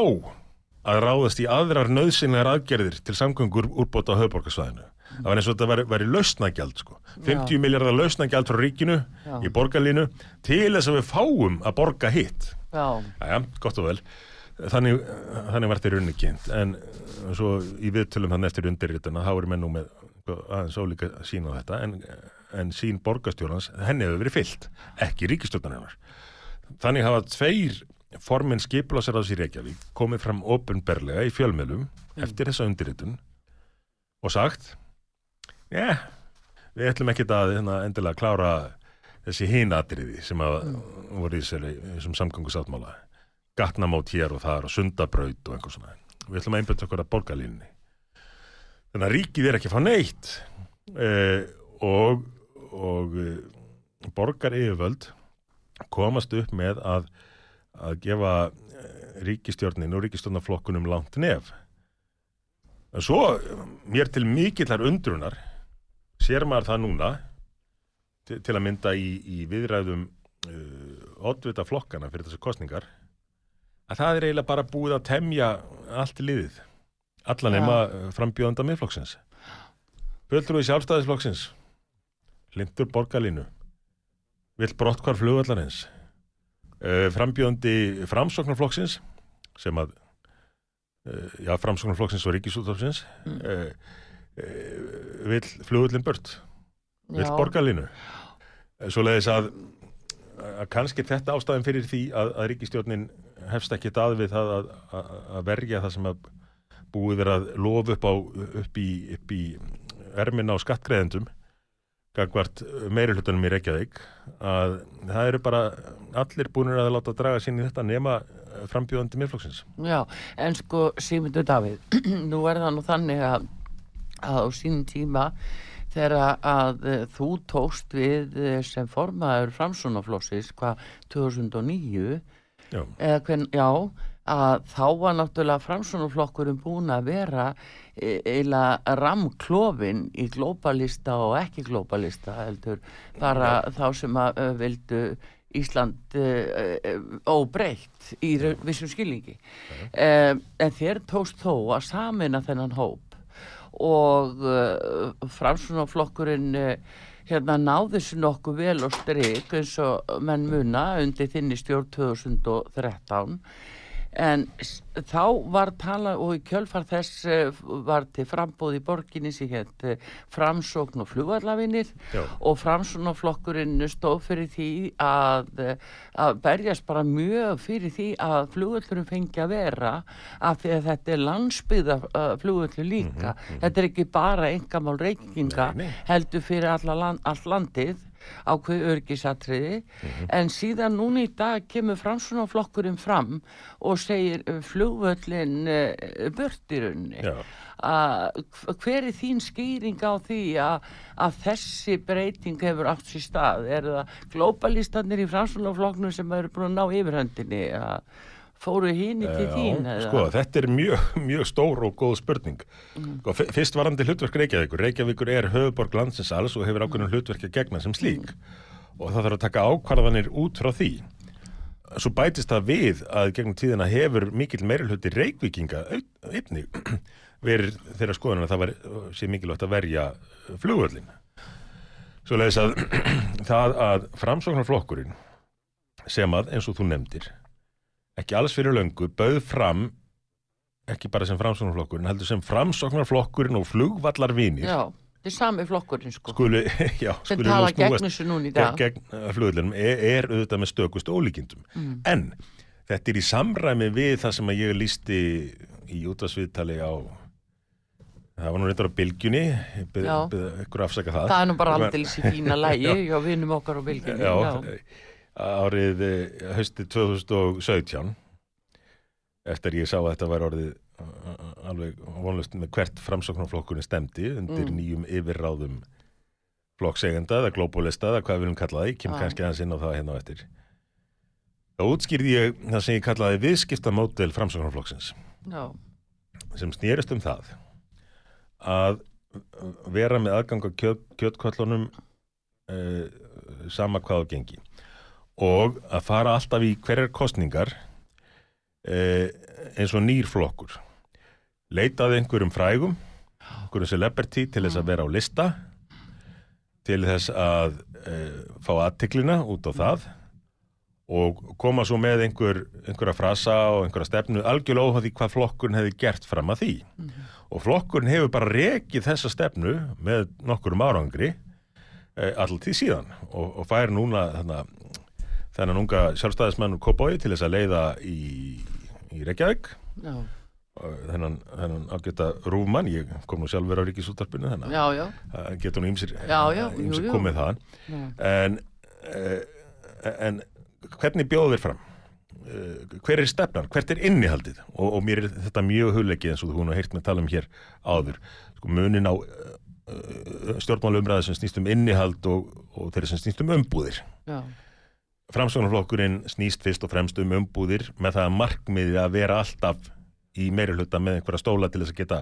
að ráðast í aðrar nöðsynlegar aðgerðir til samgöngur úrbóta á höfuborgarsvæðinu. Það var eins og þetta væri, lausnagjald sko. 50 miljardar lausnagjald frá ríkinu Já. í borgarlínu til þess að við fáum að borga hitt. já, Jæja, gott og vel. Þannig, þannig var þetta í rauninni kynnt. En svo í viðtölum þannig eftir undirrituna, þá eru menn nú með aðeins ólíka sín á þetta, en, en sín borgarstjórnans, henni hefur verið fyllt, ekki ríkistjórnarinnar. Þannig hafa tveir formin skipulagsarðs í Reykjavík komið fram ofinberlega í fjölmjölum eftir þessa undirritun og sagt yeah, við ætlum ekki að hérna, endilega klára þessi hinatriði sem að voru í þessum samgöngu sáttmála gatnamót hér og þar og sundabraut og einhver svona. Við ætlum að einbjönd okkur að borgarlínni þannig að ríkið er ekki að fá neitt eh, og og eh, borgar yfirvöld komast upp með að að gefa eh, ríkistjórnin og ríkistjórnarflokkunum langt nef. En svo, eh, mér til mikillar undrunar, sér maður það núna, til, til að mynda í, í viðræðum uh, oddvita flokkana fyrir þessu kostningar, að það er eiginlega bara búið að temja allt liðið, allan Já. nema ja. frambjóðanda miðflokksins. Fulltrúi sjálfstæðisflokksins, Lindur Borgalínu vill brottkvar flugvallarins uh, frambjöndi framsóknarflokksins sem að uh, já, framsóknarflokksins og ríkisútafsins Mm. uh, vill flugvallin bört vill Já. borgarlínu svo leiðis að, að kannski þetta ástæðin fyrir því að, að ríkistjórnin hefst ekki að við það að, að, verja það sem að búið er að lofa upp, á, upp, í, í erminna á skattgreðendum gagvart meiri hlutunum í Reykjavík að það eru bara allir búinir að láta draga sín í þetta nema frambjóðandi miðflokksins. Já, en sko Sigmundur Davíð, nú er það nú þannig að, að á sínum tíma þegar að eh, þú tókst við eh, sem formaður framsunaflossis hvað 2009 Já, eða hvern, já, að þá var náttúrulega framsunaflokkurinn búin að vera e- eiginlega ramklofin í glóbalista og ekki glóbalista heldur bara þá sem að vildu Ísland uh, uh, óbreytt í vissum skilningi. Um, en þér tókst þó að samina þennan hóp og framsunaflokkurinn uh, hérna náði sér nokkuð vel og strik eins og menn muna undir þinni stjórn 2013 en þá var tala og í kjölfar þess eh, var til frambóð í borginni sem hétt eh, framsókn og flugvallavinir. Já. og framsóknarflokkurinn stóð fyrir því að, eh, að berjast bara mjög fyrir því að flugvöllurinn fengi að vera af því að þetta er landsbyða flugvöllur líka. Þetta er ekki bara engamál reykinga heldur fyrir land, allt landið ákveð örgisatriði Mhm. en síðan núna í dag kemur framsunaflokkurinn fram og segir uh, flugvöllin börtirunni já. Að hver er þín skýring á því að, að þessi breyting hefur átt sér stað? Er það glóbalistanir í framsunaflokknum sem eru búin að ná yfirhöndinni? Að fóru hín til þín Já, sko, þetta er mjög, mjög stór og góð spurning. Mm. Sko, fyrst varandi hlutverk Reykjavíkur. Reykjavíkur er höfuborg landsins alls og hefur Mm. ákveðnum hlutverk að gegna sem slík. Og það þarf að taka ákvarðanir út frá því. Svo bætist það við að gegnum tíðina hefur hluti reykvíkinga au- einnig verið þeirra skoðan að það var, sé mikilvægt að verja flugvöllin. Svo leiðis að það að framsóknarflokkurinn sem að, eins og þú nefndir, ekki alls fyrir löngu bauð fram ekki bara sem framsóknarflokkurinn heldur sem framsóknarflokkurinn og flugvallarvinir. Já, þetta er sami flokkurinn sko. Skulu, já, sem tala gegn þessu núna í gegn, dag. gegn uh, flugvöllunum er, er auðvitað með stökust ólíkindum. Mm. en þetta er í samræmi við það sem að ég lísti í útvarsviðtali á það var nú reyndar á bylgjunni Já. ykkur afsaka það. Það er nú bara aldrei í fína lægi hjá vinum okkar á bylginni. já, árið eh, haustið 2017 eftir ég sá að þetta var orðið uh, alveg vonlust með hvert framsóknarflokkurinn stemdi undir Mm. nýjum yfirráðum flokksegenda eða glóbólista eða hvað við viljum kalla það, ég kem Já. kannski aðeins inn á það hérna á eftir þá útskýrði ég það sem ég kallaði viðskiptamódel framsóknarflokksins já, sem snýrist um það að vera með aðgang á kjöt, kjötkollunum uh, sama hvað á gengi og að fara alltaf í hverjar kostningar uh, eins og nýr flokkur. Leitaði einhverjum frægum einhverjum celebrity til þess að vera á lista til þess að uh, fá aðtiklina út á það og koma svo með einhver, einhverja frasa og einhverja stefnu algjörlega því hvað flokkurinn hefði gert fram að því. Og flokkurinn hefur bara rekið þessa stefnu með nokkurum árangri eh, því síðan og, og fær núna þarna, þennan unga sjálfstæðismenn Kópói til þess að leiða í, í Reykjavík já, þennan, þennan ágæta rúfmann, ég kom nú sjálfur á ríkisúttarpinu þannig að getur nú ýmsir, Já, já, jú, ýmsir jú. komið þaðan já. en, uh, en hvernig bjóðu þér fram? Hver er stefnan? Hvert er innihaldið? Og, og mér er þetta mjög hugleikið eins og þú hún har heyrt með tala um hér áður sko, munin á uh, uh, stjórnmálumræði sem snýst um innihald og, og þeirri sem snýst um umbúðir já. Framsóknarflokkurinn snýst fyrst og fremst um umbúðir með það að markmiði að vera alltaf í meiri hluta með einhverja stóla til þess að geta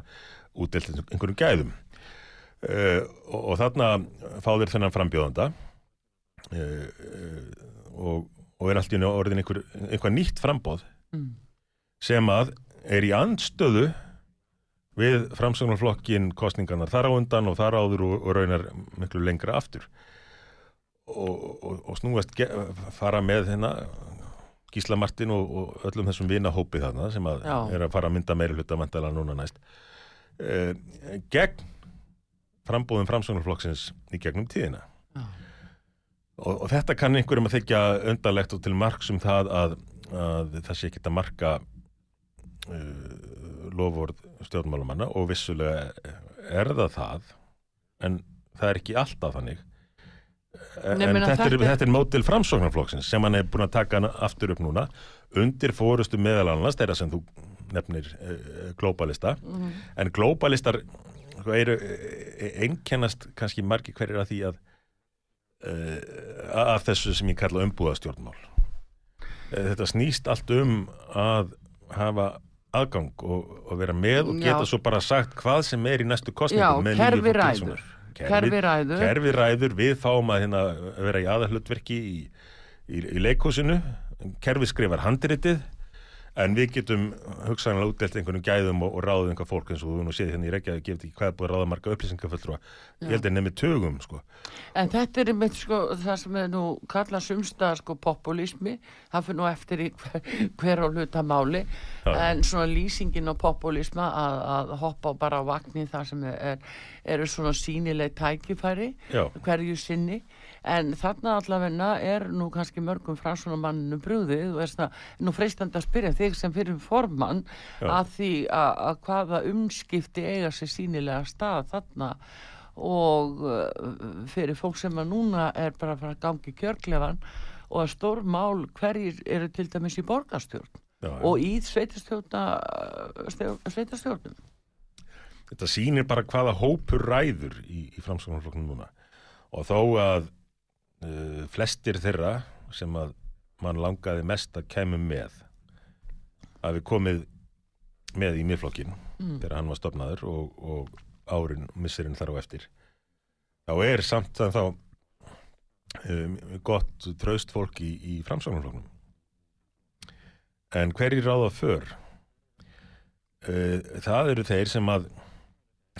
útdelt einhverjum gæðum. Uh, og, og þarna fá þér þennan frambjóðanda. Uh, og, og er allt í orðin einhver, einhver nýtt frambóð Mm. sem að er í andstöðu við framsögnarflokkin kostningarnar þar á undan og þar áður og, og raunar miklu lengra aftur og, og, og snúast fara með hérna Gísla Martin og, og öllum þessum vinahópi þarna sem að Já. er að fara að mynda meiri hluta vandala núna næst. Eh, gegn frambúðum framsögnarflokksins í gegnum tíðina. Og, og þetta kann einhverjum að þykja undarlegt og til marks um það að, að það sé ekki að marka uh, lofvörð stjórnmálumanna og vissulega er það það en það er ekki alltaf þannig en þetta, þetta er- þetta er mótil framsóknarflokksins sem hann er búin að taka aftur upp núna undir fórustu meðal annars þeirra sem þú nefnir uh, glóbalista Mhm. en glóbalistar sko, eru uh, einkennast kannski margir hverjir að því að uh, af þessu sem ég kalla umbúðastjórnmál þetta snýst allt um að hafa aðgang og, og vera með og Já. geta svo bara sagt hvað sem er í næstu Já, kostningum með nýju kerfi ræður. Svona. Kerfi ræður. kerfi ræður, við fáum að hérna, vera í aðalhlutverki í, í, í leikhúsinu kerfi skrifar handritið en við getum hugsanlega útdelt einhvernum gæðum og, og ráðið einhver fólk eins og þú nú séð hérna í Reykjavík gefið ekki hvað er búið að ráða marga upplýsingafulltrúa ég held að nefnir tögum sko. En þetta er einmitt sko það sem er nú kallað sumstað sko populismi, það fyrir nú eftir í hver, hver á hluta máli, Já. en svona lýsingin á populisma að, að hoppa bara á vagnir það sem er, eru svona sínileg tækifæri Já. hverju sinni, en þarna allavegna er nú kannski mörgum fransunamanninu brúðið og er svona, nú freistandi að spyrja þig sem fyrir formann Já. að því að, að hvaða umskipti eiga sér sínilega stað þarna. Og uh, fyrir fólk sem að núna er bara að fara að gangi kjörklefan og að stór mál hverjir eru til dæmis í borgarstjórn Já, og í sveitastjórnum þetta sýnir bara hvaða hópur ræður í, í framsóknarflokknum núna. Og þó að uh, flestir þeirra sem að mann langaði mest að kemur með að við komið með í miðflokkin þegar hann var stopnaður og, og árin missirinn þar á eftir. Þá er samt að þá um, gott traust fólk í, í framsóknarflokknum. En hverjir ráða för? Uh, það eru þeir sem að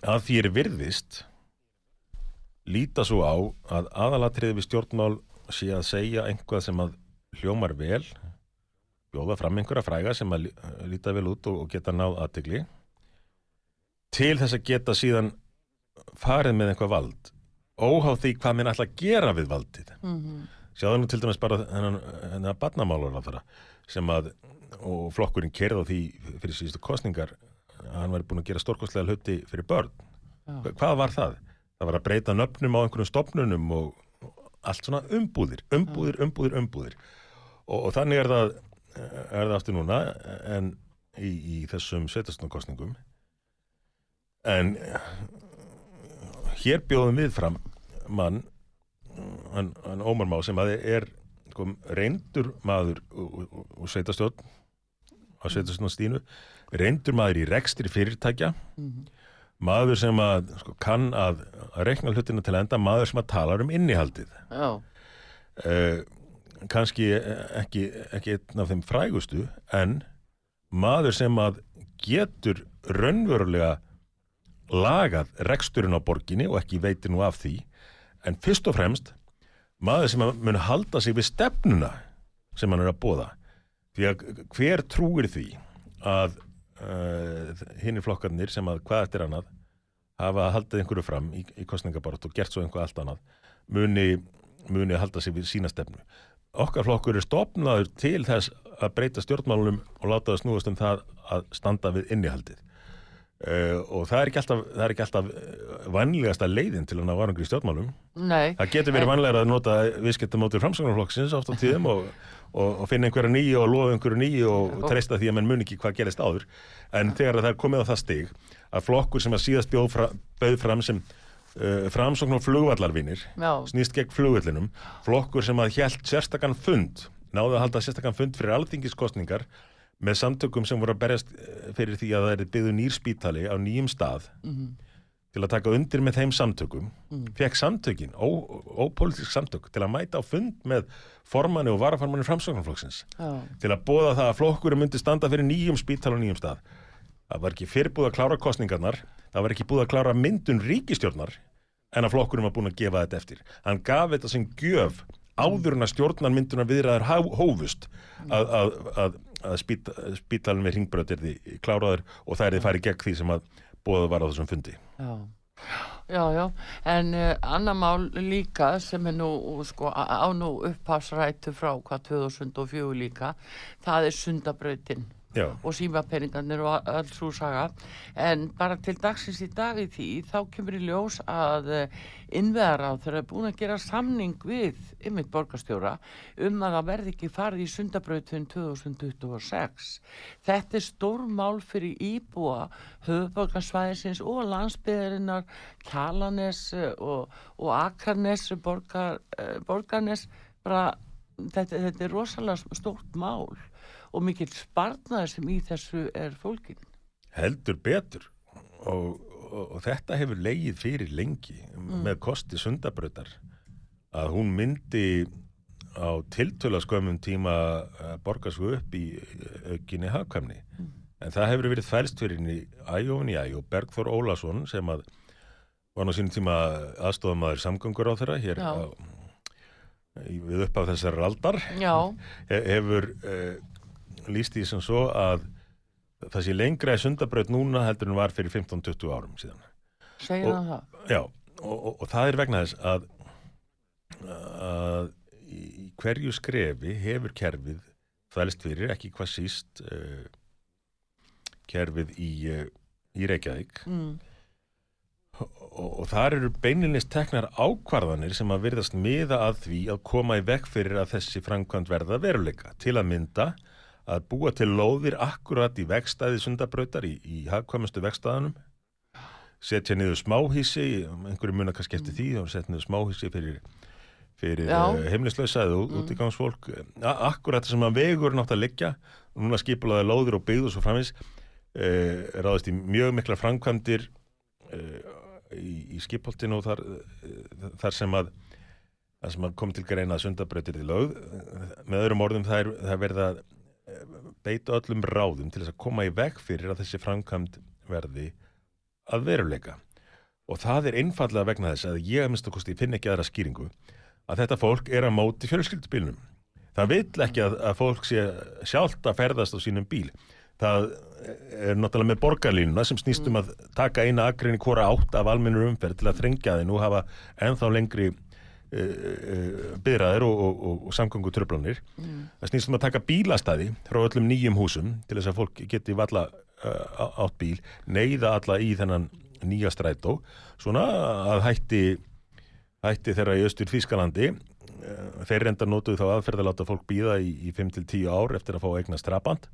að því er virðist líta svo á að aðalatriði við stjórnmál sé að segja einhvað sem að hljómar vel bjóða fram einhverja fræga sem að lí- líta vel út og, geta náð aðtegli til þess að geta síðan farið með einhvað vald óháð því hvað minn ætla að gera við valdið. Sjáðu nú til dæmis bara þennan, þennan barnamálur þeirra sem að og flokkurinn kerði á því fyrir síðustu kostningar að hann væri búin að gera stórkostlega hluti fyrir börn. Hva- hvað var það? Það var að breyta nöfnum á einhverjum stopnunum og, allt svona umbúðir, umbúðir, umbúðir, umbúðir. Og, og þannig er það er það aftur núna en í, í þessum svetastunarkostningum en hér bjóðum við fram mann hann, hann Ómar Má sem að er sko, reyndur maður og sveitastjórn á sveitastjórnstínu reyndur maður í rekstri fyrirtækja maður sem að sko, kann að, rekna hlutina til enda maður sem að tala um innihaldið. Já, uh, kannski ekki, ekki einn af þeim frægustu en maður sem að getur raunverulega lagað reksturinn á borginni og ekki veitir nú af því en fyrst og fremst maður sem að mun halda sig við stefnuna sem hann er að bóða því að hver trúir því að uh, hinn flokkarnir sem að hvað eftir annað hafa haldið einhverju fram í, í kostningabarat og gert svo einhvað allt annað muni, muni halda sig við sína stefnu. Okkar flokkur er stopnaður til þess að breyta stjórnmálunum og láta það snúast um það að standa við innihaldið uh, og það er ekki alltaf, það er ekki alltaf eh, vænlegasta leiðin til að ná varangri í stjórnmálum. Nei. Það getur verið vænlegra að nota viðskiptamótir framsagnarflokksins oft á tíðum og, og, og finna einhverja nýju og lofa einhverju nýju og, og treysta því að menn mun ekki hvað gerist áður. En þegar það er komið á það stig að flokkur sem að síðast bjóð fra, bauð fram sem uh, framsókn og flugvallarvinir snýst gegn flugvöllinum flokkur sem að hjælt sérstakann fund náðu að halda sérstakann fund fyrir alþingiskostningar með samtökum sem voru að berjast eh, fyrir því að það er byggðu nýr spítali á nýjum stað til að taka undir með þeim samtökum fekk samtökin, ó- ópolítisk samtök til að mæta á fund með formanni og varaformanni framsóknarflokksins já, til að bóða það að flokkurum myndi standa fyrir nýjum spítal á nýjum stað. Það var ekki fyrir búið að klára kostningarnar, það var ekki búið að klára myndun ríkistjórnar en að flokkurum var búin að gefa þetta eftir. Hann gaf þetta sem gjöf áður en að stjórnar myndunar viðraðar hófust að, að, að, að spít, spítalinn við ringbröð er því kláraður og það er því farið gegn því sem að búið var á þessum fundi. Já. Já, já, en uh, annar mál líka sem er nú, sko, á nú upphásrættu frá hvað 2004 líka, það er sundabrautin Já. og símapeningarnir og öll svo saga en bara til dagsins í dag í því þá kemur í ljós að innveðar á þeirra er búin að gera samning við ymmit borgarstjóra um að það verði ekki farið í sundabrautin 2026 þetta er stór mál fyrir íbúa höfuborgarsvæðisins og landsbyðarinnar Kjalanes og, og Akranes borgar, borgarnes bara þetta, þetta er rosalega stórt mál og mikill sparnar sem í þessu er fólkin. Heldur betur og, og, og þetta hefur leið fyrir lengi mm. með kosti sundabröðar að hún myndi á tiltöla skömmum tíma að borga svo upp í aukinni hafkamni. Mm. En það hefur verið þælst fyrir henni æjófin í æjó Bergþór Ólason sem að var á sínum tíma aðstofamæður samgöngur á þeirra hér á, við upp af þessar aldar hefur eh, líst því sem svo að það sé lengra í sundabraut núna heldur en var fyrir 15-20 árum síðan. Segir það það? Já, og, og, og það er vegna þess að, að í hverju skrefi hefur kerfið þælst fyrir, ekki hvað síst uh, kerfið í, uh, í Reykjavík mm. Og, og þar eru beininist teknar ákvarðanir sem að verðast miða að því að koma í vekk fyrir að þessi framkvæmt verða veruleika. Til að mynda að búa til lóðir akkurat í vegstæði sundabrautar í, í hagkvæmustu vegstæðanum setja niður smáhísi einhverju muna kannski eftir því og setja niður smáhísi fyrir, fyrir uh, heimlislausa eða mm. útígangsfólk akkurat sem að vegur nátt að liggja og núna skipulaði lóðir og byggðu svo framins uh, ráðist í mjög mikla framkvæmdir uh, í, í skipholtinu og þar, þar sem að það sem kom til greina að sundabrautir í lögð með öðrum orðum það er, það verða beita öllum ráðum til þess að koma í veg fyrir að þessi framkvæmd verði að veruleika. Og það er einfallega vegna þess að ég að minnst okkur finn ekki aðra skýringu að þetta fólk er að móti fjölskyldubílnum. Það vill ekki að, að fólk sé sjálft að ferðast á sínum bíl. Það er náttúrulega með borgarlínuna sem snýstum að taka eina akrinni hvora átt af almennur umferð til að þrengja þinn og hafa enþá lengri uh, uh, byðraðir og, og, og, og samgöngu tröflanir. Mm. Það snýstum að taka bílastæði frá öllum nýjum húsum til þess að fólk geti valla uh, átt bíl, neyða alla í þennan nýja strætó, svona að hætti, hætti þeirra í Östur Þískalandi. Þeir reynda nótuðu þá aðferð að láta fólk býða í, í 5-10 ár eftir að fá eigna strapand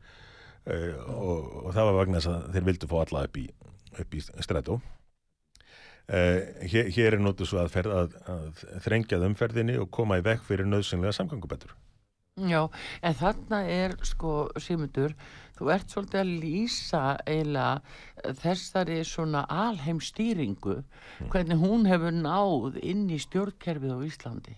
og það var vegna þess að þeir vildu fá alla upp í, upp í strætó. Uh, hér, hér er nótu svo aðferð að, að þrengjað umferðinni og koma í vekk fyrir nöðsynlega samgangubætur. Já, en þarna er sko, Simundur, þú ert svolítið að lýsa eiginlega þessari svona alheimstýringu, mm. hvernig hún hefur náð inn í stjórnkerfið á Íslandi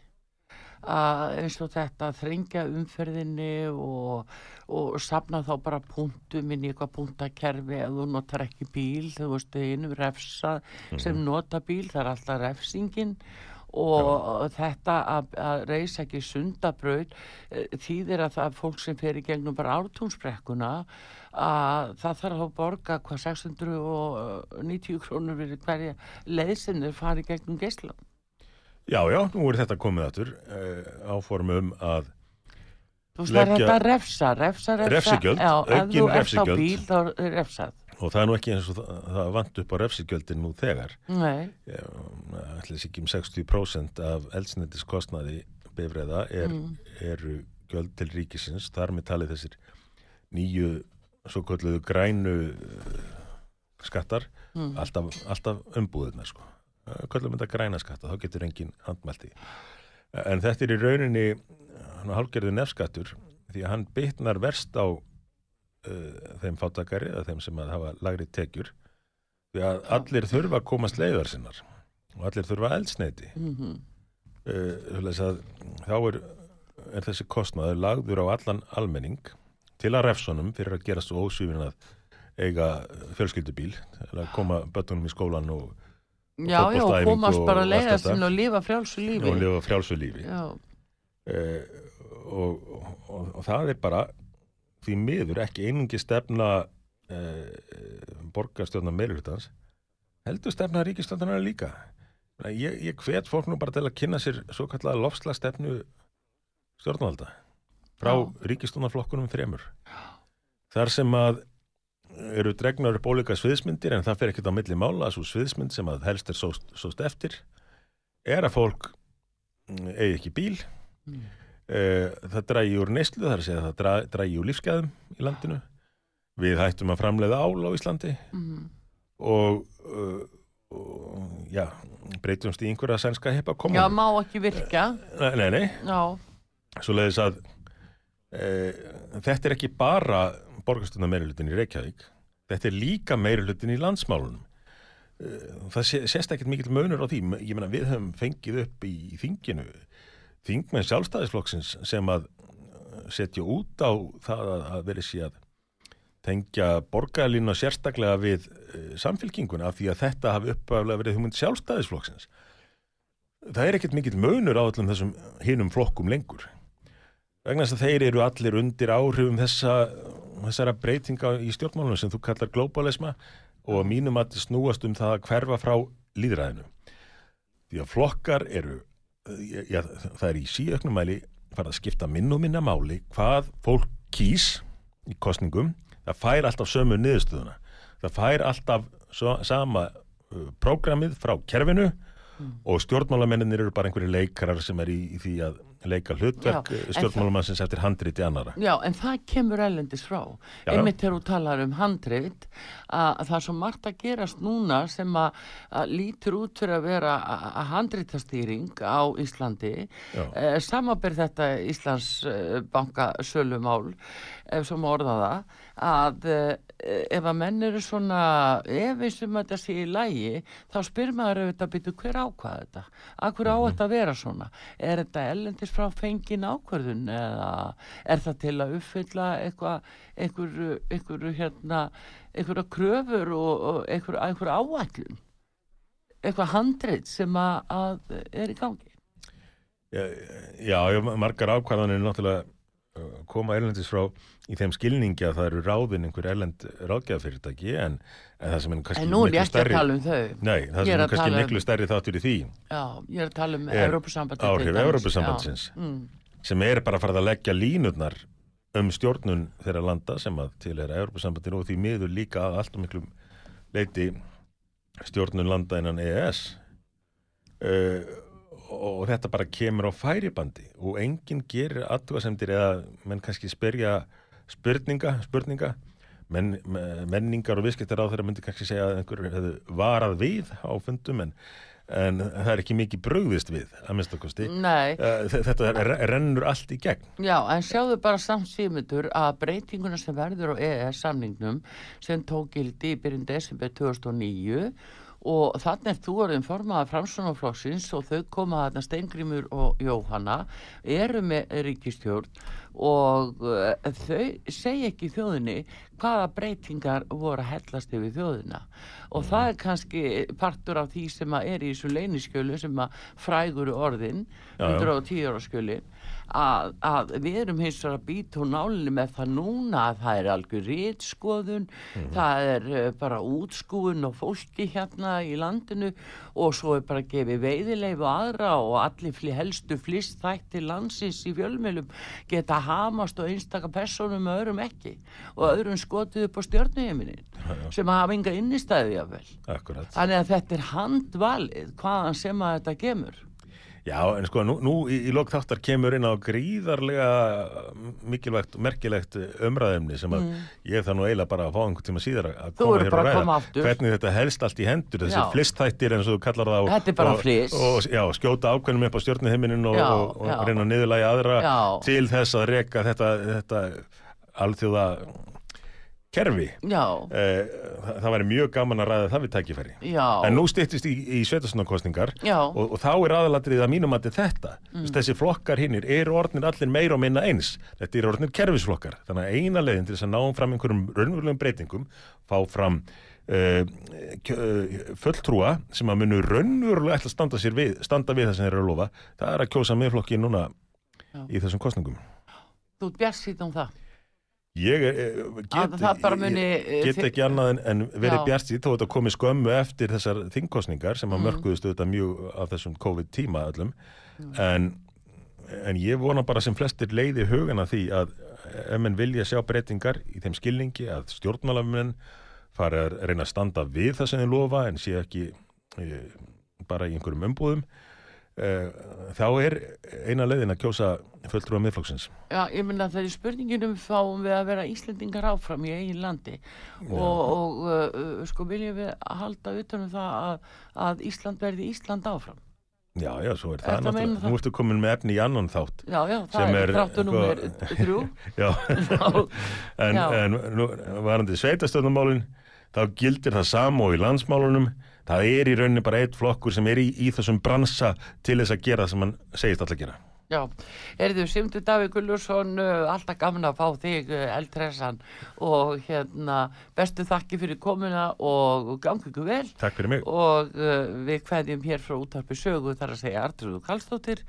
að eins og þetta að þrengja umferðinni og, og sapna þá bara punktum inn í eitthvað punktakerfi ef þú notar ekki bíl þú veist einu refsa mm -hmm. sem nota bíl, það er alltaf refsingin og Já. þetta að, að reysa ekki sundabraut þýðir að það er fólk sem fer í gegnum bara ártúnsbrekkuna að það þarf að borga hvað 690 krónur við hverja leðsinnir fari gegnum geyslan Já, já, nú er þetta komið aftur uh, áformum að Þú veist það er þetta refsa, refsa, refsa. Refsigjöld, aukinn refsigjöld Ef þú ert á bíl þá er refsað. Og það er nú ekki eins og það, það vant upp á refsigjöldin nú þegar. Nei. Það er ekki um 60% af eldsnættiskostnaði bifræða er, mm. eru göld til ríkisins. Þar með talið þessir nýju svo kalluðu grænu skattar. Mm. alltaf, alltaf umbúðina sko kallum þetta græna skatta, þá getur engin handmælti. En þetta er í rauninni hálfgerðu nefnskattur því að hann bytnar verst á uh, þeim fátakari eða þeim sem að hafa lagri tekjur því að allir þurfa að komast leiðar sinnar og allir þurfa eldsneiti. Mm -hmm. uh, þá er, er þessi kostnaður lagður á allan almenning til að refsunum fyrir að gera svo ósvífin að eiga fjölskyldubíl til að koma börnunum í skólan og, Já, já, og komast og bara að leiða sín og lifa frjálsu lífi. og lifa frjálsu lífi. Eh, og, og, og það er bara því miður ekki einungi stefna eh, borgarstjórna meirutans heldur stefna ríkistjórnar líka. Ég, ég hvet fólk nú bara til að kynna sér svo kallega lofsla stefnu stjórnvalda frá ríkistjórnarflokkunum þremur. Þar sem að eru dregnar upp ólíka sviðsmyndir en það fer ekkert á milli mála svo sviðsmynd sem að helst er sóst, sóst eftir er að fólk mm, eigi ekki bíl Mm. Eh, það drægi úr neyslu, það er að segja að það drægi úr lífsgæðum í landinu við hættum að framleiða ál á Íslandi mhm. og, uh, og já, breytumst í einhverja sænska heppa koma já, má ekki virka. nei, nei, nei, Já, svo leiðis að e, þetta er ekki bara borgarstundar meirilutin í Reykjavík þetta er líka meirilutin í landsmálunum. E, það sé, sést ekkert mikill munur á því, ég meina við höfum fengið upp í, í þinginu þingmenn sjálfstæðisflokksins sem að eh, setja út á það að, verið sé að tengja borgarlínu sérstaklega við e, samfélkinguna af því að þetta hafi uppaflega verið hugmynd sjálfstæðisflokksins. Það er ekkert mikill munur á öllum þessum hinum flokkum lengur. Vegna þess að þeir eru allir undir áhrifum þessa, þessara breytinga í stjórnmálunum sem þú kallar globalisma og mínum að snúast um það að hverfa frá líðræðinu því að flokkar eru eh, já, það er í síöknum mæli farið að skipta minn og minna máli hvað fólk kýs í kostningum það fær alltaf sömu niðurstöðuna. Það fær alltaf so, sama uh, prógramið frá kerfinu og stjórnmálamenninir eru bara einhverju leikarar sem er í, í því að leika hlutverk stjórnmálamannsins eftir handriti annara Já, en það kemur ellendis frá. Einmitt þegar þú talar um handrið, að það er svo margt að gerast núna sem að, að lítur út fyrir að vera að- handritastýring á Íslandi. Eh, Samaber þetta Íslands eh, bankasölumál, ef svo má orða það, að eh, ef að menn eru svona efins um að þetta sé í lægi, þá spyr maður auðvitað býtu hver ákvað þetta? Akkur á þetta að vera svona? Er þetta ellendis frá fengin ákvörðun eða er það til að uppfylla eitthvað, einhverju, einhverju hérna, einhverja kröfur og, og einhverju, einhverju áætlun? Eitthvað handrið sem að, að er í gangi? Já, já, margar ákvarðanir náttúrulega koma erlendis frá í þeim skilningi að það eru ráðin einhver erlend ráðgjafafyrirtæki en, en það sem er kannski En nú er miklu að tala um þau. Nei, það sem er að kannski tala um- miklu stærri þáttur í því Já, ég er að tala um Evrópusambandið. áhrif. Já, mm, sem er bara farið að leggja línurnar um stjórnun þeirra landa sem að til er Európa-sambandinu og því miður líka að allt um miklum leiti stjórnun landa innan EES uh, og þetta bara kemur á færibandi og enginn gerir aðtúasemdir eða menn kannski spyrja spurninga, spurninga. Men, menningar og viðskiptar á þeirra myndi kannski segja að einhver hefðu varað við á fundum en, en það er ekki mikið brögðist við að minnst okkosti Nei, Uh, þe- þetta re- rennur allt í gegn. Já, en sjáðu bara samt símyndur að breytinguna sem verður á EES samningnum sem tók gildi í byrjun desember 2009 og þannig er þú orðin formaða framsunarflokksins og þau koma þarna Steingrimur og Jóhanna eru með ríkistjórn og uh, þau segja ekki þjóðinni hvaða breytingar voru að hellast yfir þjóðina og það er kannski partur af því sem að er í þessu leyniskjölu sem að frægur orðin Já, já. 110 ára skjöli að, að við erum hins vegar að býta úr nálinni með það núna að það er algjör rítskoðun það er uh, bara útskúun og fólki hérna í landinu og svo er bara gefið veiðileif og aðra og allir fli, helstu flist þætti landsins í fjölmjölum geta hamast og einstaka personum og öðrum ekki og öðrum skotið upp á stjörnuhiminin sem hafa enga innistæði jafnvel. Akkurat. Þannig að þetta er handvalið hvaðan sem að þetta kemur. Já, en sko, nú, nú í, í lok þáttar kemur inn á gríðarlega mikilvægt og merkilegt umræðumni sem að ég það nú eiginlega bara að fá einhvern tíma síðar að- koma hér og ræða hvernig þetta helst allt í hendur, þessi Já. flistþættir eins og þú kallar það og, og, og, já, skjóta ákveðnum upp á stjórnuhiminin og, og, reyna að niðurlægi aðra Já. til þess að reka þetta, þetta alþjóða kerfi. Já, Eh, það, væri mjög gaman að ræða það við tækifæri. já, En nú styttist í, í sveitastunarkostningar já, og, og þá er aðalatrið að mínum að þetta. Mm. Þessi flokkar hinnir eru orðnir allir meira og minna eins. Þetta eru orðnir kerfisflokkar. Þannig að eina leiðin til þess að náum fram einhverjum raunverulegum breytingum, fá fram uh, fulltrúa sem að munu raunverulega ætla að standa, við, standa við það sem þeir eru að lofa, það er að kjósa miðflokki núna Já. í þessum kostningum. þú bjart síðan um það. Ég eh, get, eh, get ekki annað en, en verið bjart síð þó að þetta komi skömmu eftir þessar þingkostningar sem að Mm. mörkuðust auðvitað mjög af þessum COVID-tíma öllum. En, en ég vona bara sem flestir leiði hugana því að ef menn vilja sjá breytingar í þeim skilningi að stjórnmálamenn fara að reyna að standa við það sem þeir lofa en sé ekki e, bara í einhverjum umbúðum þá er eina leiðin að kjósa fulltrúa miðflokksins Já, ég myndi að það er spurninginum fáum við að vera Íslendingar áfram í eigin landi og, og uh, sko viljum við að halda utanum það að, að Ísland verði Ísland áfram. Já, já, svo er það að meina náttúrulega. það? Nú ertu komin með efni í annan þátt. Já, já, það er er nummer eitthvað- þrjú. Já, en, Já. en nú, varandi sveitastöðnumálin, þá gildir það sama og í landsmálunum. Það er í rauninni bara eitt flokkur sem er í, í þessum bransa til þess að gera það sem hann segist alltaf að gera. Já, erðu Simtur Davík Gullursson, uh, alltaf gaman að fá þig uh, eldressan og hérna bestu þakki fyrir komuna og gangi ykkur vel Takk fyrir mig. og uh, við kveðjum hér frá útarpi sögu þar að segja Artrúðu Kallstóttir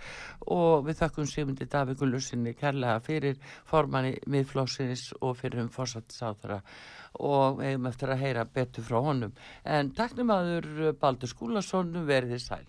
og við þakkum Sigmundi Davík Gullurssoni kærlega fyrir formanni miðflóksins og fyrir um fórsatsáþara og eigum eftir að heyra betur frá honum. En taknum aður Baldur Skúlason verðið sæl